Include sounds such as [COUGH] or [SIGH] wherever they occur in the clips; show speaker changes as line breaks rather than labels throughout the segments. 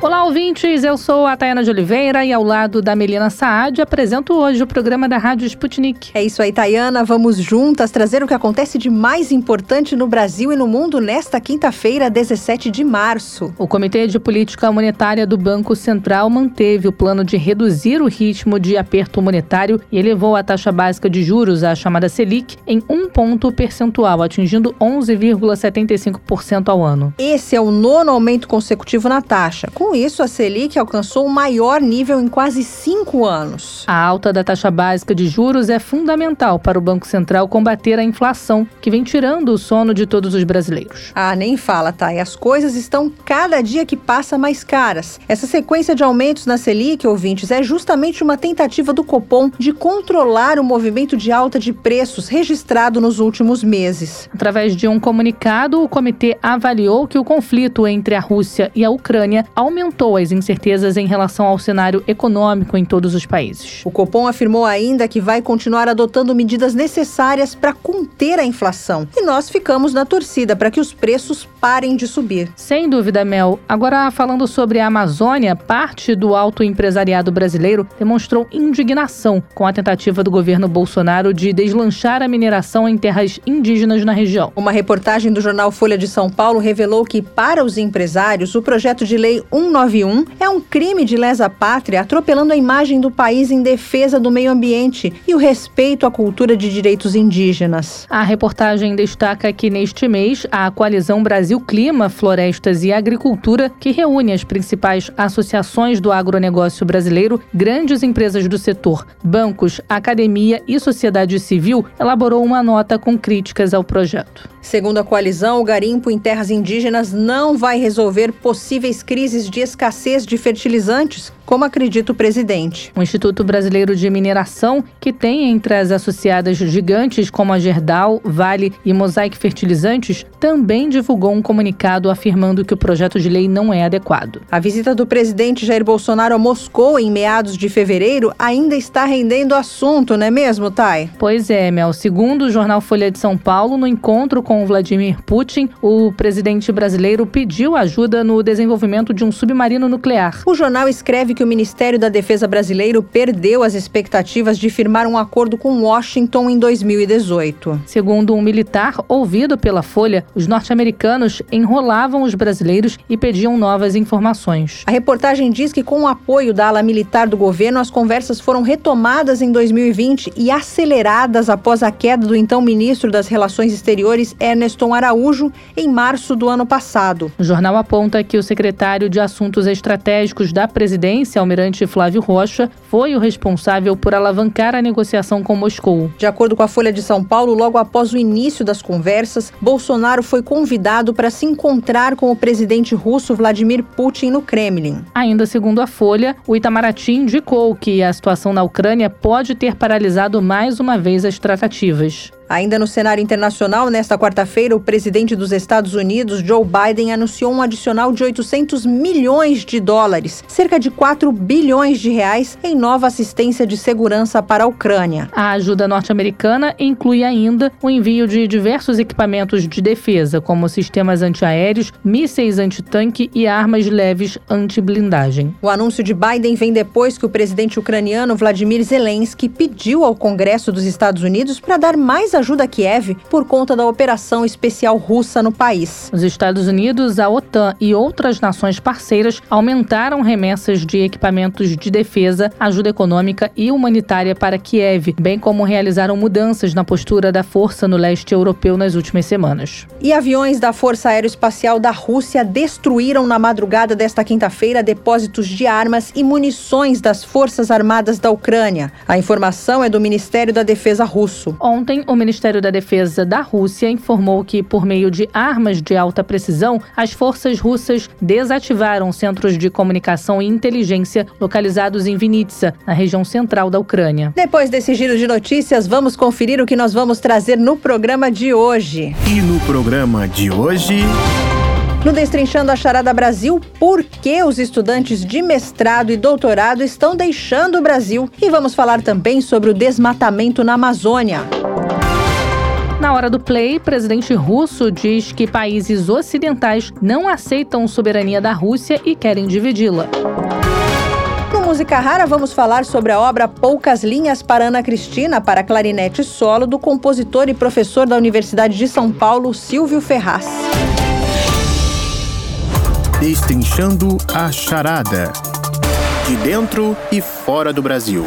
Olá, ouvintes. Eu sou a Tayana de Oliveira e ao lado da Melina Saad apresento hoje o programa da Rádio Sputnik.
É isso aí, Tayana. Vamos juntas trazer o que acontece de mais importante no Brasil e no mundo nesta quinta-feira, 17 de março.
O Comitê de Política Monetária do Banco Central manteve o plano de reduzir o ritmo de aperto monetário e elevou a taxa básica de juros, a chamada Selic, em um ponto percentual, atingindo 11,75% ao ano.
Esse é o nono aumento consecutivo na taxa. Com isso, a Selic alcançou o maior nível em quase cinco anos.
A alta da taxa básica de juros é fundamental para o Banco Central combater a inflação, que vem tirando o sono de todos os brasileiros.
Ah, nem fala, tá? E as coisas estão cada dia que passa mais caras. Essa sequência de aumentos na Selic, ouvintes, é justamente uma tentativa do Copom de controlar o movimento de alta de preços registrado nos últimos meses.
Através de um comunicado, o comitê avaliou que o conflito entre a Rússia e a Ucrânia aumentou as incertezas em relação ao cenário econômico em todos os países.
O Copom afirmou ainda que vai continuar adotando medidas necessárias para conter a inflação. E nós ficamos na torcida para que os preços parem de subir.
Sem dúvida, Mel. Agora, falando sobre a Amazônia, parte do alto empresariado brasileiro demonstrou indignação com a tentativa do governo Bolsonaro de deslanchar a mineração em terras indígenas na região.
Uma reportagem do jornal Folha de São Paulo revelou que, para os empresários, o projeto de lei 191 é um crime de lesa pátria, atropelando a imagem do país em defesa do meio ambiente e o respeito à cultura de direitos indígenas.
A reportagem destaca que neste mês a coalizão Brasil Clima, Florestas e Agricultura, que reúne as principais associações do agronegócio brasileiro, grandes empresas do setor, bancos, academia e sociedade civil, elaborou uma nota com críticas ao projeto.
Segundo a coalizão, o garimpo em terras indígenas não vai resolver possíveis crises de escassez de fertilizantes, como acredita o presidente.
O Instituto Brasileiro de Mineração, que tem entre as associadas gigantes como a Gerdau, Vale e Mosaic Fertilizantes, também divulgou um comunicado afirmando que o projeto de lei não é adequado.
A visita do presidente Jair Bolsonaro a Moscou em meados de fevereiro ainda está rendendo assunto, não é mesmo, Thay?
Pois é, Mel. Segundo o jornal Folha de São Paulo, no encontro com Vladimir Putin, o presidente brasileiro pediu ajuda no desenvolvimento de um submarino nuclear.
O jornal escreve que o Ministério da Defesa brasileiro perdeu as expectativas de firmar um acordo com Washington em 2018.
Segundo um militar ouvido pela Folha, os norte-americanos enrolavam os brasileiros e pediam novas informações.
A reportagem diz que, com o apoio da ala militar do governo, as conversas foram retomadas em 2020 e aceleradas após a queda do então ministro das Relações Exteriores, Erneston Araújo, em março do ano passado.
O jornal aponta que o secretário de Assuntos Estratégicos da presidência, almirante Flávio Rocha, foi o responsável por alavancar a negociação com Moscou.
De acordo com a Folha de São Paulo, logo após o início das conversas, Bolsonaro foi convidado para se encontrar com o presidente russo Vladimir Putin no Kremlin.
Ainda segundo a Folha, o Itamaraty indicou que a situação na Ucrânia pode ter paralisado mais uma vez as tratativas.
Ainda no cenário internacional, nesta quarta-feira, o presidente dos Estados Unidos, Joe Biden, anunciou um adicional de 800 milhões de dólares, cerca de 4 bilhões de reais, em nova assistência de segurança para a Ucrânia.
A ajuda norte-americana inclui ainda o envio de diversos equipamentos de defesa, como sistemas antiaéreos, mísseis antitanque e armas leves anti-blindagem.
O anúncio de Biden vem depois que o presidente ucraniano Vladimir Zelensky pediu ao Congresso dos Estados Unidos para dar mais ajuda a Kiev por conta da operação especial russa no país.
Os Estados Unidos, a OTAN e outras nações parceiras aumentaram remessas de equipamentos de defesa, ajuda econômica e humanitária para Kiev, bem como realizaram mudanças na postura da força no leste europeu nas últimas semanas.
E aviões da Força Aeroespacial da Rússia destruíram na madrugada desta quinta-feira depósitos de armas e munições das Forças Armadas da Ucrânia. A informação é do Ministério da Defesa russo.
Ontem, o Ministério da Defesa da Rússia informou que, por meio de armas de alta precisão, as forças russas desativaram centros de comunicação e inteligência localizados em Vinitsa, na região central da Ucrânia.
Depois desse giro de notícias, vamos conferir o que nós vamos trazer no programa de hoje.
E no programa de hoje.
No Destrinchando a Charada Brasil, por que os estudantes de mestrado e doutorado estão deixando o Brasil? E vamos falar também sobre o desmatamento na Amazônia.
Na hora do play, presidente russo diz que países ocidentais não aceitam soberania da Rússia e querem dividi-la.
No Música Rara, vamos falar sobre a obra Poucas Linhas para Ana Cristina para clarinete solo do compositor e professor da Universidade de São Paulo, Silvio Ferraz.
Destrinchando a charada. De dentro e fora do Brasil.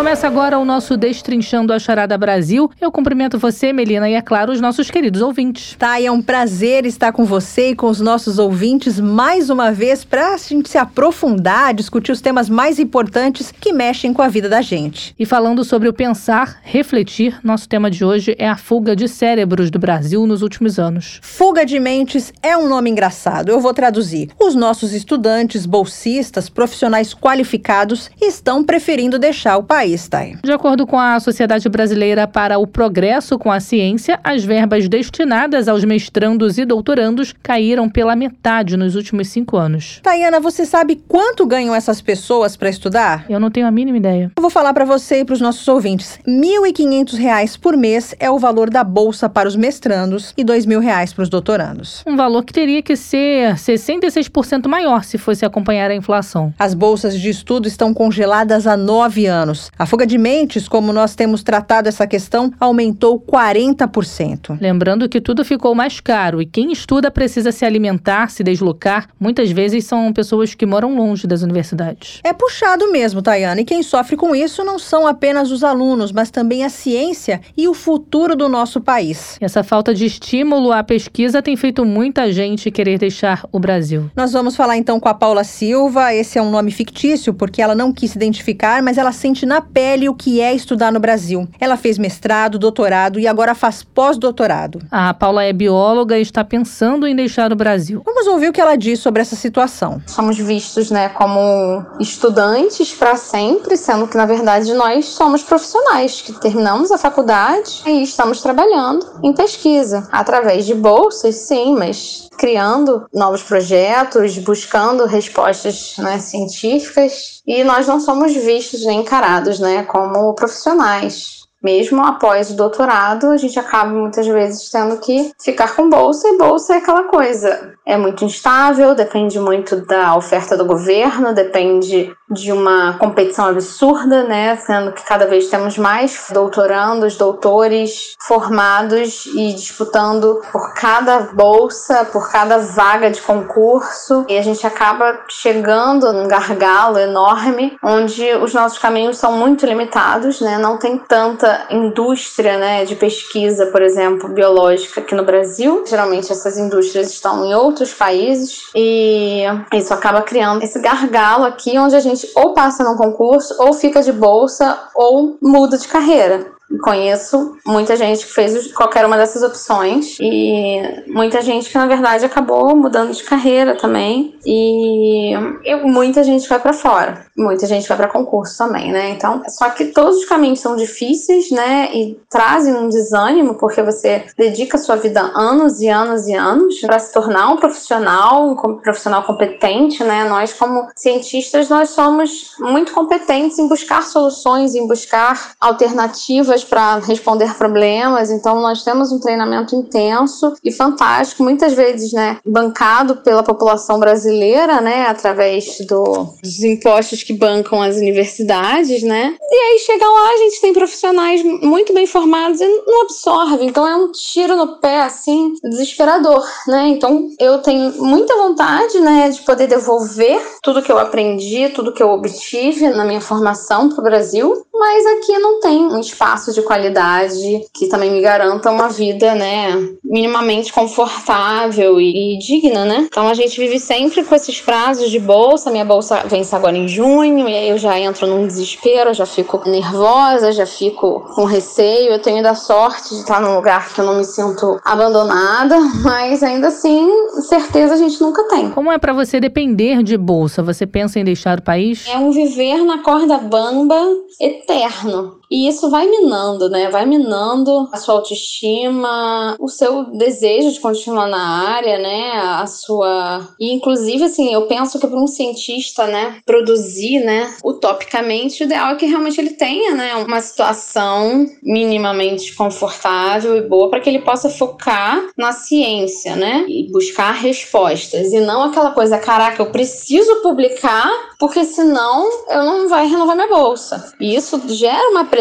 Começa agora o nosso Destrinchando a Charada Brasil. Eu cumprimento você, Melina, e é claro, os nossos queridos ouvintes.
Tá, e é um prazer estar com você e com os nossos ouvintes mais uma vez para a gente se aprofundar, discutir os temas mais importantes que mexem com a vida da gente.
E falando sobre o pensar, refletir, nosso tema de hoje é a fuga de cérebros do Brasil nos últimos anos.
Fuga de mentes é um nome engraçado. Eu vou traduzir. Os nossos estudantes, bolsistas, profissionais qualificados estão preferindo deixar o país país,
De acordo com a Sociedade Brasileira para o Progresso com a Ciência, as verbas destinadas aos mestrandos e doutorandos caíram pela metade nos últimos cinco anos.
Tayana, você sabe quanto ganham essas pessoas para estudar?
Eu não tenho a mínima ideia.
Eu vou falar para você e para os nossos ouvintes. R$ 1.500 por mês é o valor da bolsa para os mestrandos e R$ 2.000 para os doutorandos.
Um valor que teria que ser 66% maior se fosse acompanhar a inflação.
As bolsas de estudo estão congeladas há nove anos. A fuga de mentes, como nós temos tratado essa questão, aumentou 40%.
Lembrando que tudo ficou mais caro e quem estuda precisa se alimentar, se deslocar. Muitas vezes são pessoas que moram longe das universidades.
É puxado mesmo, Tayana, e quem sofre com isso não são apenas os alunos, mas também a ciência e o futuro do nosso país.
Essa falta de estímulo à pesquisa tem feito muita gente querer deixar o Brasil.
Nós vamos falar então com a Paula Silva. Esse é um nome fictício porque ela não quis se identificar, mas ela sente na pele o que é estudar no Brasil. Ela fez mestrado, doutorado e agora faz pós-doutorado.
A Paula é bióloga e está pensando em deixar o Brasil.
Vamos ouvir o que ela diz sobre essa situação.
Somos vistos, né, como estudantes para sempre, sendo que na verdade nós somos profissionais que terminamos a faculdade e estamos trabalhando em pesquisa através de bolsas, sim, mas criando novos projetos, buscando respostas né, científicas e nós não somos vistos nem encarados né, como profissionais mesmo após o doutorado, a gente acaba muitas vezes tendo que ficar com bolsa, e bolsa é aquela coisa. É muito instável, depende muito da oferta do governo, depende de uma competição absurda, né? Sendo que cada vez temos mais doutorandos, doutores formados e disputando por cada bolsa, por cada vaga de concurso, e a gente acaba chegando num gargalo enorme onde os nossos caminhos são muito limitados, né? Não tem tanta indústria né, de pesquisa, por exemplo, biológica aqui no Brasil. Geralmente essas indústrias estão em outros países e isso acaba criando esse gargalo aqui onde a gente ou passa num concurso, ou fica de bolsa, ou muda de carreira. Conheço muita gente que fez qualquer uma dessas opções e muita gente que na verdade acabou mudando de carreira também e, e muita gente vai para fora, muita gente vai para concurso também, né? Então, só que todos os caminhos são difíceis, né? E trazem um desânimo porque você dedica sua vida anos e anos e anos para se tornar um profissional, um profissional competente, né? Nós como cientistas nós somos muito competentes em buscar soluções, em buscar alternativas para responder problemas. Então, nós temos um treinamento intenso e fantástico, muitas vezes, né, bancado pela população brasileira, né, através do, dos impostos que bancam as universidades, né. E aí chega lá, a gente tem profissionais muito bem formados e não absorve. Então, é um tiro no pé, assim, desesperador, né. Então, eu tenho muita vontade, né, de poder devolver tudo que eu aprendi, tudo que eu obtive na minha formação para o Brasil, mas aqui não tem um espaço de qualidade que também me garanta uma vida, né, minimamente confortável e, e digna, né? Então a gente vive sempre com esses prazos de bolsa. Minha bolsa vence agora em junho e aí eu já entro num desespero, já fico nervosa, já fico com receio. Eu tenho ainda sorte de estar num lugar que eu não me sinto abandonada, mas ainda assim, certeza a gente nunca tem.
Como é para você depender de bolsa? Você pensa em deixar o país?
É um viver na corda bamba eterno externo. E isso vai minando, né? Vai minando a sua autoestima, o seu desejo de continuar na área, né? A sua. E, inclusive, assim, eu penso que para um cientista, né, produzir, né, utopicamente, o ideal é que realmente ele tenha, né, uma situação minimamente confortável e boa para que ele possa focar na ciência, né? E buscar respostas. E não aquela coisa, caraca, eu preciso publicar, porque senão eu não vai renovar minha bolsa. E isso gera uma pressão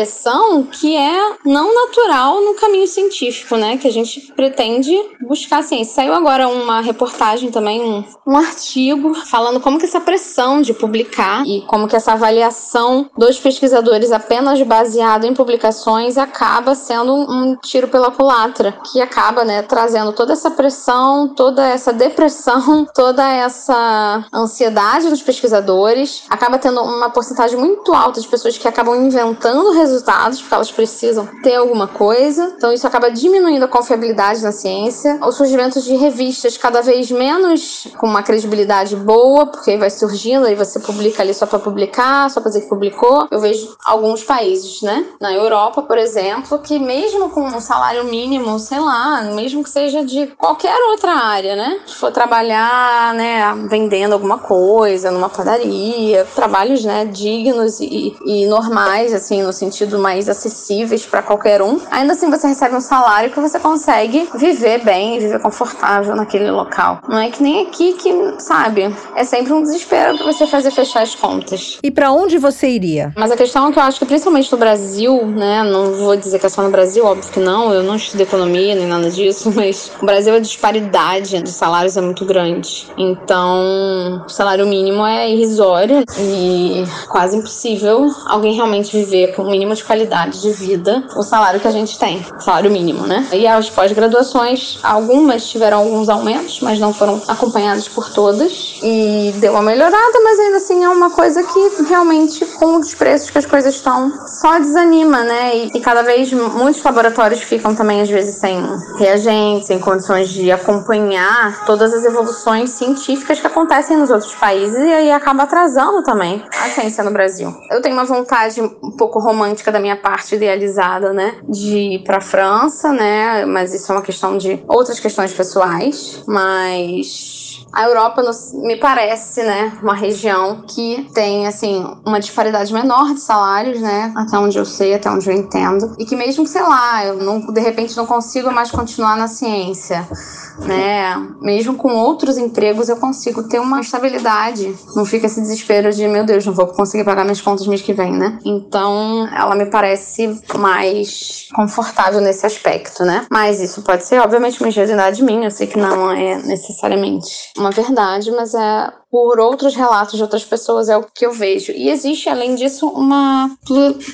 que é não natural no caminho científico, né? Que a gente pretende buscar ciência. Saiu agora uma reportagem também, um, um artigo falando como que essa pressão de publicar e como que essa avaliação dos pesquisadores apenas baseado em publicações acaba sendo um, um tiro pela culatra, que acaba, né, trazendo toda essa pressão, toda essa depressão, [LAUGHS] toda essa ansiedade dos pesquisadores, acaba tendo uma porcentagem muito alta de pessoas que acabam inventando resultados, porque elas precisam ter alguma coisa. Então, isso acaba diminuindo a confiabilidade na ciência. O surgimento de revistas cada vez menos com uma credibilidade boa, porque vai surgindo e você publica ali só para publicar, só para dizer que publicou. Eu vejo alguns países, né? Na Europa, por exemplo, que mesmo com um salário mínimo, sei lá, mesmo que seja de qualquer outra área, né? Se for trabalhar, né, vendendo alguma coisa numa padaria, trabalhos, né, dignos e, e normais, assim, no sentido mais acessíveis para qualquer um, ainda assim você recebe um salário que você consegue viver bem, viver confortável naquele local. Não é que nem aqui que, sabe, é sempre um desespero para você fazer fechar as contas.
E para onde você iria?
Mas a questão é que eu acho que principalmente no Brasil, né, não vou dizer que é só no Brasil, óbvio que não, eu não estudo economia nem nada disso, [LAUGHS] mas o Brasil a disparidade de salários é muito grande. Então, o salário mínimo é irrisório e quase impossível alguém realmente viver com mínimo de qualidade de vida o salário que a gente tem, salário mínimo, né? E as pós-graduações, algumas tiveram alguns aumentos, mas não foram acompanhadas por todas e deu uma melhorada, mas ainda assim é uma coisa que realmente, com os preços que as coisas estão, só desanima, né? E, e cada vez muitos laboratórios ficam também, às vezes, sem reagentes, sem condições de acompanhar todas as evoluções científicas que acontecem nos outros países e aí acaba atrasando também a ciência no Brasil. Eu tenho uma vontade um pouco romântica da minha parte, idealizada, né? De ir pra França, né? Mas isso é uma questão de outras questões pessoais, mas a Europa me parece, né, uma região que tem assim uma disparidade menor de salários, né, até onde eu sei, até onde eu entendo, e que mesmo sei lá, eu não, de repente não consigo mais continuar na ciência, né? Mesmo com outros empregos eu consigo ter uma estabilidade. Não fica esse desespero de, meu Deus, não vou conseguir pagar minhas contas mês que vem, né? Então, ela me parece mais confortável nesse aspecto, né? Mas isso pode ser, obviamente, uma ingenuidade minha. Eu sei que não é necessariamente uma verdade, mas é por outros relatos de outras pessoas, é o que eu vejo. E existe, além disso, uma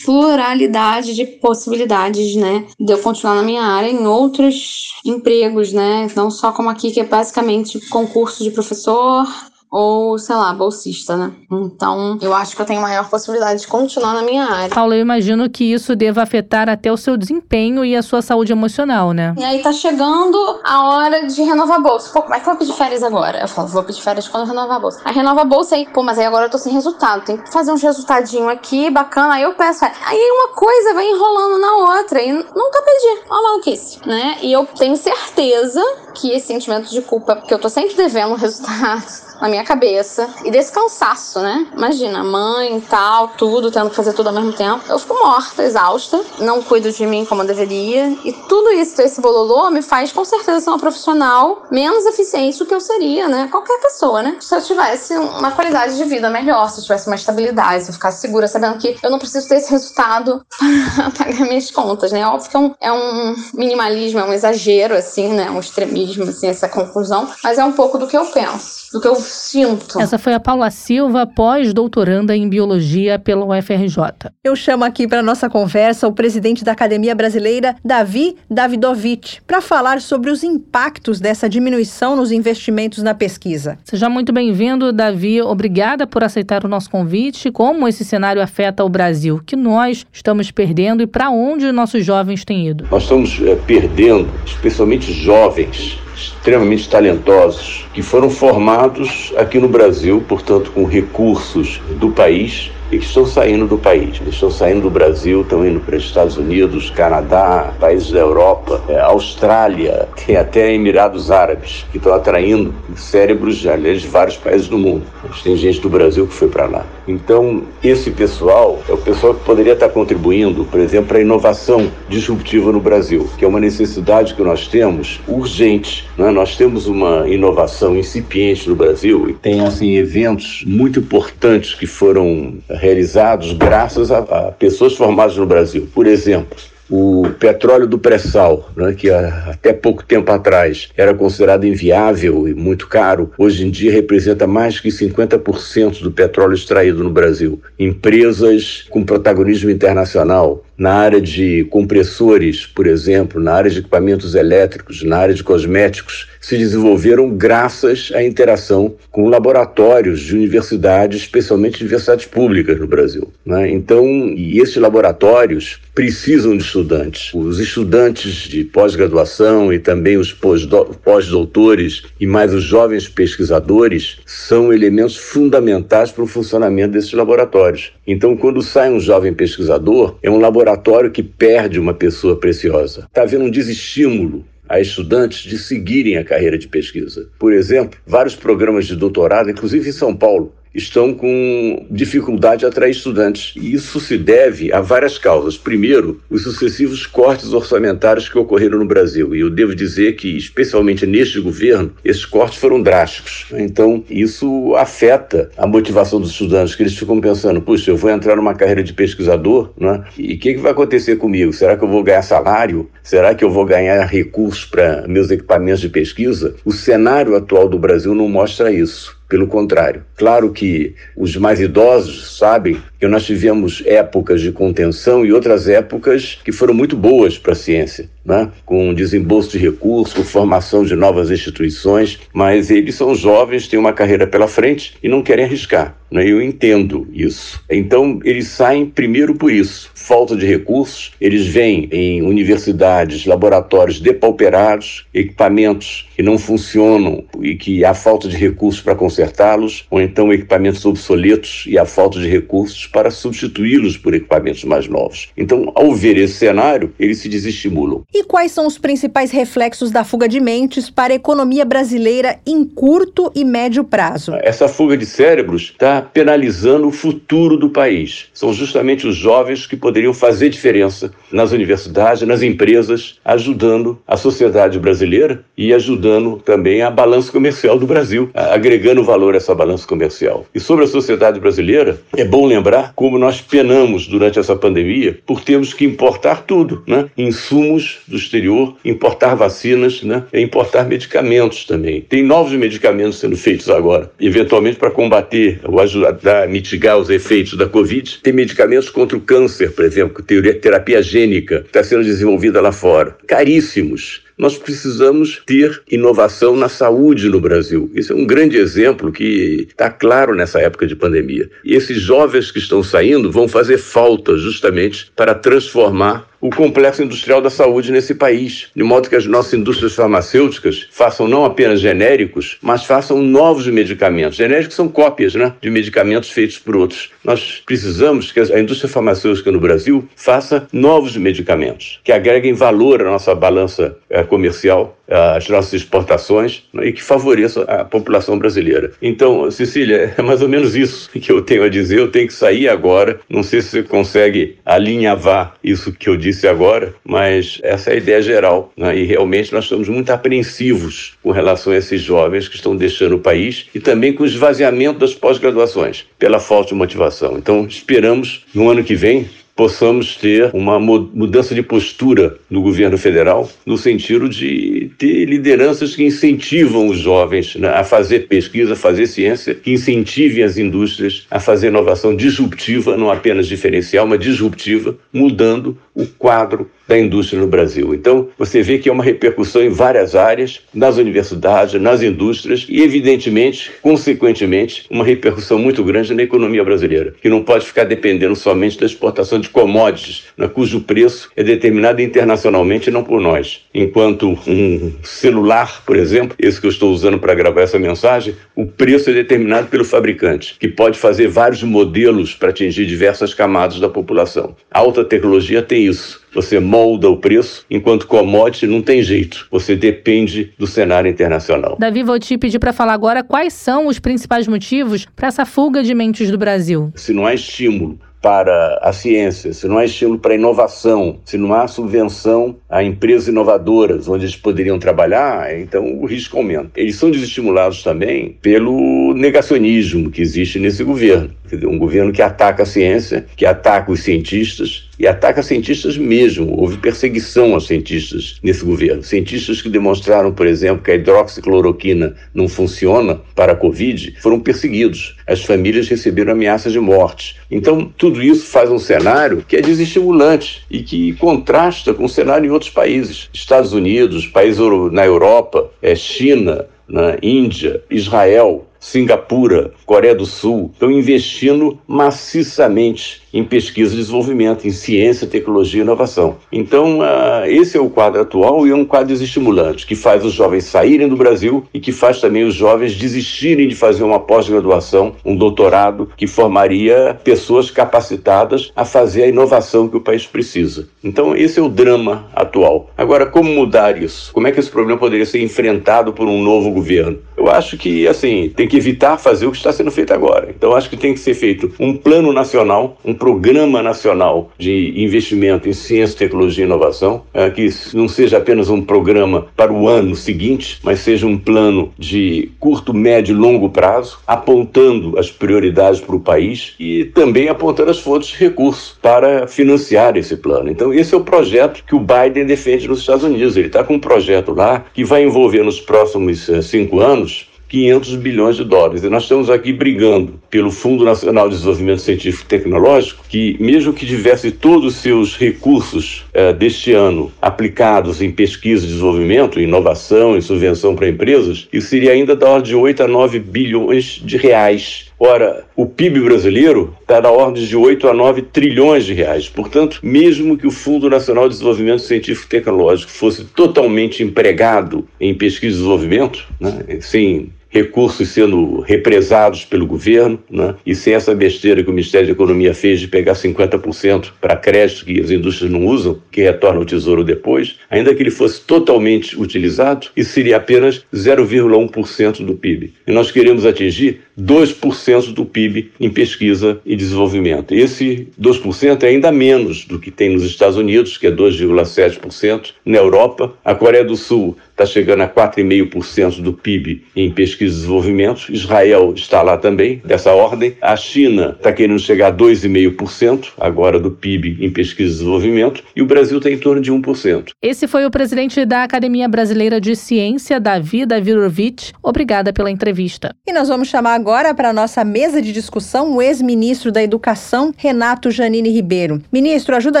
pluralidade de possibilidades, né? De eu continuar na minha área em outros empregos, né? Não só como aqui, que é basicamente concurso de professor, ou, sei lá, bolsista, né? Então, eu acho que eu tenho maior possibilidade de continuar na minha área.
Paula, eu imagino que isso deva afetar até o seu desempenho e a sua saúde emocional, né?
E aí tá chegando a hora de renovar a bolsa. Pô, como é que eu vou pedir férias agora? Eu falo, vou pedir férias quando renovar a bolsa. Aí renova a bolsa aí, pô, mas aí agora eu tô sem resultado. Tem que fazer uns resultadinho aqui, bacana. Aí eu peço, aí uma coisa vai enrolando na outra e nunca pedi. Olha lá o que isso, né? E eu tenho certeza que esse sentimento de culpa, porque eu tô sempre devendo resultados na minha cabeça. E desse cansaço, né? Imagina, mãe tal, tudo, tendo que fazer tudo ao mesmo tempo. Eu fico morta, exausta, não cuido de mim como eu deveria. E tudo isso, esse bololô, me faz com certeza ser uma profissional menos eficiente do que eu seria, né? Qualquer pessoa, né? Se eu tivesse uma qualidade de vida melhor, se eu tivesse uma estabilidade, se eu ficasse segura, sabendo que eu não preciso ter esse resultado [LAUGHS] para pagar minhas contas, né? Óbvio que é um, é um minimalismo, é um exagero, assim, né? Um extremismo, assim, essa conclusão. Mas é um pouco do que eu penso, do que eu sinto.
Essa foi a Paula Silva, pós-doutoranda em biologia pela UFRJ.
Eu chamo aqui para nossa conversa o presidente da Academia Brasileira, Davi Davidovich, para falar sobre os impactos dessa diminuição nos investimentos na pesquisa.
Seja muito bem-vindo, Davi. Obrigada por aceitar o nosso convite. Como esse cenário afeta o Brasil? Que nós estamos perdendo e para onde nossos jovens têm ido?
Nós estamos é, perdendo, especialmente jovens extremamente talentosos que foram formados aqui no Brasil, portanto, com recursos do país e que estão saindo do país. Eles estão saindo do Brasil, estão indo para os Estados Unidos, Canadá, países da Europa, é, Austrália, tem até Emirados Árabes, que estão atraindo cérebros de vários países do mundo. Mas tem gente do Brasil que foi para lá. Então, esse pessoal é o pessoal que poderia estar contribuindo, por exemplo, para a inovação disruptiva no Brasil, que é uma necessidade que nós temos urgente. Né? Nós temos uma inovação incipiente no Brasil e tem assim eventos muito importantes que foram realizados graças a, a pessoas formadas no Brasil. Por exemplo, o petróleo do pré-sal, né, que até pouco tempo atrás era considerado inviável e muito caro, hoje em dia representa mais que 50% do petróleo extraído no Brasil. Empresas com protagonismo internacional, na área de compressores, por exemplo, na área de equipamentos elétricos, na área de cosméticos, se desenvolveram graças à interação com laboratórios de universidades, especialmente universidades públicas no Brasil. Né? Então, esses laboratórios precisam de estudantes. Os estudantes de pós-graduação e também os pós-doutores e mais os jovens pesquisadores são elementos fundamentais para o funcionamento desses laboratórios. Então, quando sai um jovem pesquisador, é um laboratório que perde uma pessoa preciosa. Está havendo um desestímulo a estudantes de seguirem a carreira de pesquisa. Por exemplo, vários programas de doutorado, inclusive em São Paulo, estão com dificuldade de atrair estudantes. E isso se deve a várias causas. Primeiro, os sucessivos cortes orçamentários que ocorreram no Brasil. E eu devo dizer que, especialmente neste governo, esses cortes foram drásticos. Então, isso afeta a motivação dos estudantes, que eles ficam pensando: puxa, eu vou entrar numa carreira de pesquisador, né? e o que, que vai acontecer comigo? Será que eu vou ganhar salário? Será que eu vou ganhar recursos para meus equipamentos de pesquisa? O cenário atual do Brasil não mostra isso. Pelo contrário, claro que os mais idosos sabem que nós tivemos épocas de contenção e outras épocas que foram muito boas para a ciência, né? com desembolso de recursos, formação de novas instituições, mas eles são jovens, têm uma carreira pela frente e não querem arriscar. Né? Eu entendo isso. Então, eles saem primeiro por isso. Falta de recursos, eles vêm em universidades, laboratórios depauperados, equipamentos que não funcionam e que há falta de recursos para consertá-los, ou então equipamentos obsoletos e há falta de recursos para substituí-los por equipamentos mais novos. Então, ao ver esse cenário, eles se desestimulam.
E quais são os principais reflexos da fuga de mentes para a economia brasileira em curto e médio prazo?
Essa fuga de cérebros está penalizando o futuro do país. São justamente os jovens que poderiam fazer diferença nas universidades, nas empresas, ajudando a sociedade brasileira e ajudando também a balança comercial do Brasil, agregando valor a essa balança comercial. E sobre a sociedade brasileira, é bom lembrar como nós penamos durante essa pandemia por termos que importar tudo, né? Insumos do exterior, importar vacinas, né? Importar medicamentos também. Tem novos medicamentos sendo feitos agora, eventualmente para combater ou ajudar a mitigar os efeitos da Covid. Tem medicamentos contra o câncer, por exemplo, terapia gênica, que está sendo desenvolvida lá fora. Caríssimos nós precisamos ter inovação na saúde no Brasil. Isso é um grande exemplo que está claro nessa época de pandemia. E esses jovens que estão saindo vão fazer falta justamente para transformar o complexo industrial da saúde nesse país, de modo que as nossas indústrias farmacêuticas façam não apenas genéricos, mas façam novos medicamentos. Genéricos são cópias né, de medicamentos feitos por outros. Nós precisamos que a indústria farmacêutica no Brasil faça novos medicamentos, que agreguem valor à nossa balança é, comercial, às nossas exportações né, e que favoreça a população brasileira. Então, Cecília, [LAUGHS] é mais ou menos isso que eu tenho a dizer. Eu tenho que sair agora. Não sei se você consegue alinhavar isso que eu disse agora, mas essa é a ideia geral. Né? E realmente nós estamos muito apreensivos com relação a esses jovens que estão deixando o país e também com o esvaziamento das pós-graduações pela falta de motivação. Então, esperamos no ano que vem possamos ter uma mudança de postura no governo federal, no sentido de ter lideranças que incentivam os jovens né, a fazer pesquisa, a fazer ciência, que incentivem as indústrias a fazer inovação disruptiva, não apenas diferencial, mas disruptiva, mudando o quadro da indústria no Brasil. Então, você vê que é uma repercussão em várias áreas, nas universidades, nas indústrias e, evidentemente, consequentemente, uma repercussão muito grande na economia brasileira, que não pode ficar dependendo somente da exportação de commodities, né, cujo preço é determinado internacionalmente e não por nós. Enquanto um celular, por exemplo, esse que eu estou usando para gravar essa mensagem, o preço é determinado pelo fabricante, que pode fazer vários modelos para atingir diversas camadas da população. A alta tecnologia tem isso você molda o preço, enquanto commodity não tem jeito. Você depende do cenário internacional.
Davi, vou te pedir para falar agora quais são os principais motivos para essa fuga de mentes do Brasil.
Se não há estímulo para a ciência, se não há estímulo para a inovação, se não há subvenção a empresas inovadoras onde eles poderiam trabalhar, então o risco aumenta. Eles são desestimulados também pelo negacionismo que existe nesse governo. Um governo que ataca a ciência, que ataca os cientistas, e ataca cientistas mesmo. Houve perseguição aos cientistas nesse governo. Cientistas que demonstraram, por exemplo, que a hidroxicloroquina não funciona para a Covid foram perseguidos. As famílias receberam ameaças de morte. Então, tudo isso faz um cenário que é desestimulante e que contrasta com o cenário em outros países. Estados Unidos, países na Europa, é China, na Índia, Israel, Singapura, Coreia do Sul estão investindo maciçamente em pesquisa e desenvolvimento, em ciência, tecnologia e inovação. Então, uh, esse é o quadro atual e é um quadro desestimulante, que faz os jovens saírem do Brasil e que faz também os jovens desistirem de fazer uma pós-graduação, um doutorado, que formaria pessoas capacitadas a fazer a inovação que o país precisa. Então, esse é o drama atual. Agora, como mudar isso? Como é que esse problema poderia ser enfrentado por um novo governo? Eu acho que, assim, tem que evitar fazer o que está sendo feito agora. Então, acho que tem que ser feito um plano nacional, um programa nacional de investimento em ciência, tecnologia e inovação, é, que não seja apenas um programa para o ano seguinte, mas seja um plano de curto, médio e longo prazo, apontando as prioridades para o país e também apontando as fontes de recursos para financiar esse plano. Então, esse é o projeto que o Biden defende nos Estados Unidos. Ele está com um projeto lá que vai envolver nos próximos eh, cinco anos 500 bilhões de dólares. E nós estamos aqui brigando pelo Fundo Nacional de Desenvolvimento Científico e Tecnológico, que, mesmo que tivesse todos os seus recursos eh, deste ano aplicados em pesquisa e desenvolvimento, inovação e subvenção para empresas, isso seria ainda da ordem de 8 a 9 bilhões de reais. Ora, o PIB brasileiro está na ordem de 8 a 9 trilhões de reais. Portanto, mesmo que o Fundo Nacional de Desenvolvimento Científico e Tecnológico fosse totalmente empregado em pesquisa e desenvolvimento, né, sem recursos sendo represados pelo governo, né? e sem essa besteira que o Ministério da Economia fez de pegar 50% para crédito que as indústrias não usam, que retorna ao Tesouro depois, ainda que ele fosse totalmente utilizado, isso seria apenas 0,1% do PIB. E nós queremos atingir 2% do PIB em pesquisa e desenvolvimento. Esse 2% é ainda menos do que tem nos Estados Unidos, que é 2,7%, na Europa, a Coreia do Sul está chegando a 4,5% do PIB em pesquisa e desenvolvimento. Israel está lá também, dessa ordem. A China está querendo chegar a 2,5% agora do PIB em pesquisa e desenvolvimento. E o Brasil está em torno de 1%.
Esse foi o presidente da Academia Brasileira de Ciência, Davi Davirovich. Obrigada pela entrevista.
E nós vamos chamar agora para a nossa mesa de discussão o ex-ministro da Educação, Renato Janine Ribeiro. Ministro, ajuda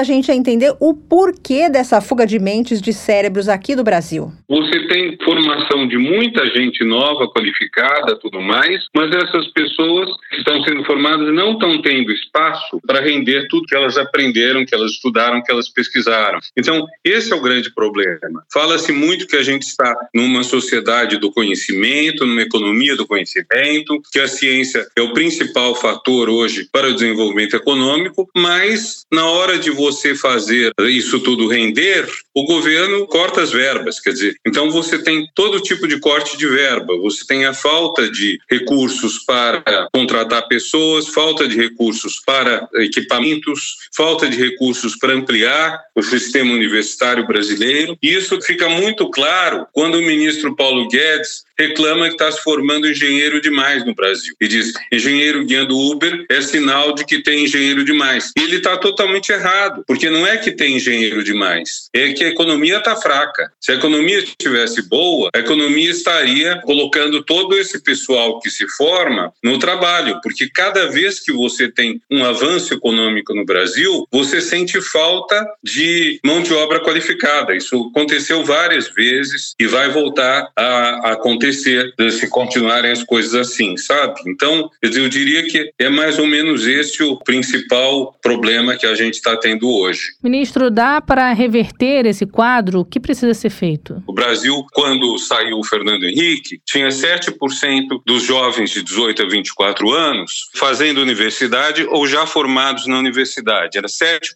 a gente a entender o porquê dessa fuga de mentes de cérebros aqui do Brasil.
Você você tem formação de muita gente nova, qualificada, tudo mais, mas essas pessoas que estão sendo formadas não estão tendo espaço para render tudo que elas aprenderam, que elas estudaram, que elas pesquisaram. Então, esse é o grande problema. Fala-se muito que a gente está numa sociedade do conhecimento, numa economia do conhecimento, que a ciência é o principal fator hoje para o desenvolvimento econômico, mas na hora de você fazer isso tudo render, o governo corta as verbas, quer dizer, então então você tem todo tipo de corte de verba, você tem a falta de recursos para contratar pessoas, falta de recursos para equipamentos, falta de recursos para ampliar o sistema universitário brasileiro. E isso fica muito claro quando o ministro Paulo Guedes reclama que está se formando engenheiro demais no Brasil. E diz: engenheiro guiando Uber é sinal de que tem engenheiro demais. E ele está totalmente errado, porque não é que tem engenheiro demais, é que a economia está fraca. Se a economia estivesse boa, a economia estaria colocando todo esse pessoal que se forma no trabalho, porque cada vez que você tem um avanço econômico no Brasil, você sente falta de mão de obra qualificada. Isso aconteceu várias vezes e vai voltar a acontecer se continuarem as coisas assim, sabe? Então, eu diria que é mais ou menos esse o principal problema que a gente está tendo hoje.
Ministro, dá para reverter esse quadro? O que precisa ser feito?
O Brasil, quando saiu o Fernando Henrique, tinha 7% dos jovens de 18 a 24 anos fazendo universidade ou já formados na universidade. Era 7%.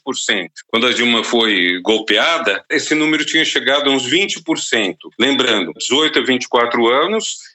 Quando a Dilma foi golpeada, esse número tinha chegado a uns 20%. Lembrando, 18 a 24 anos,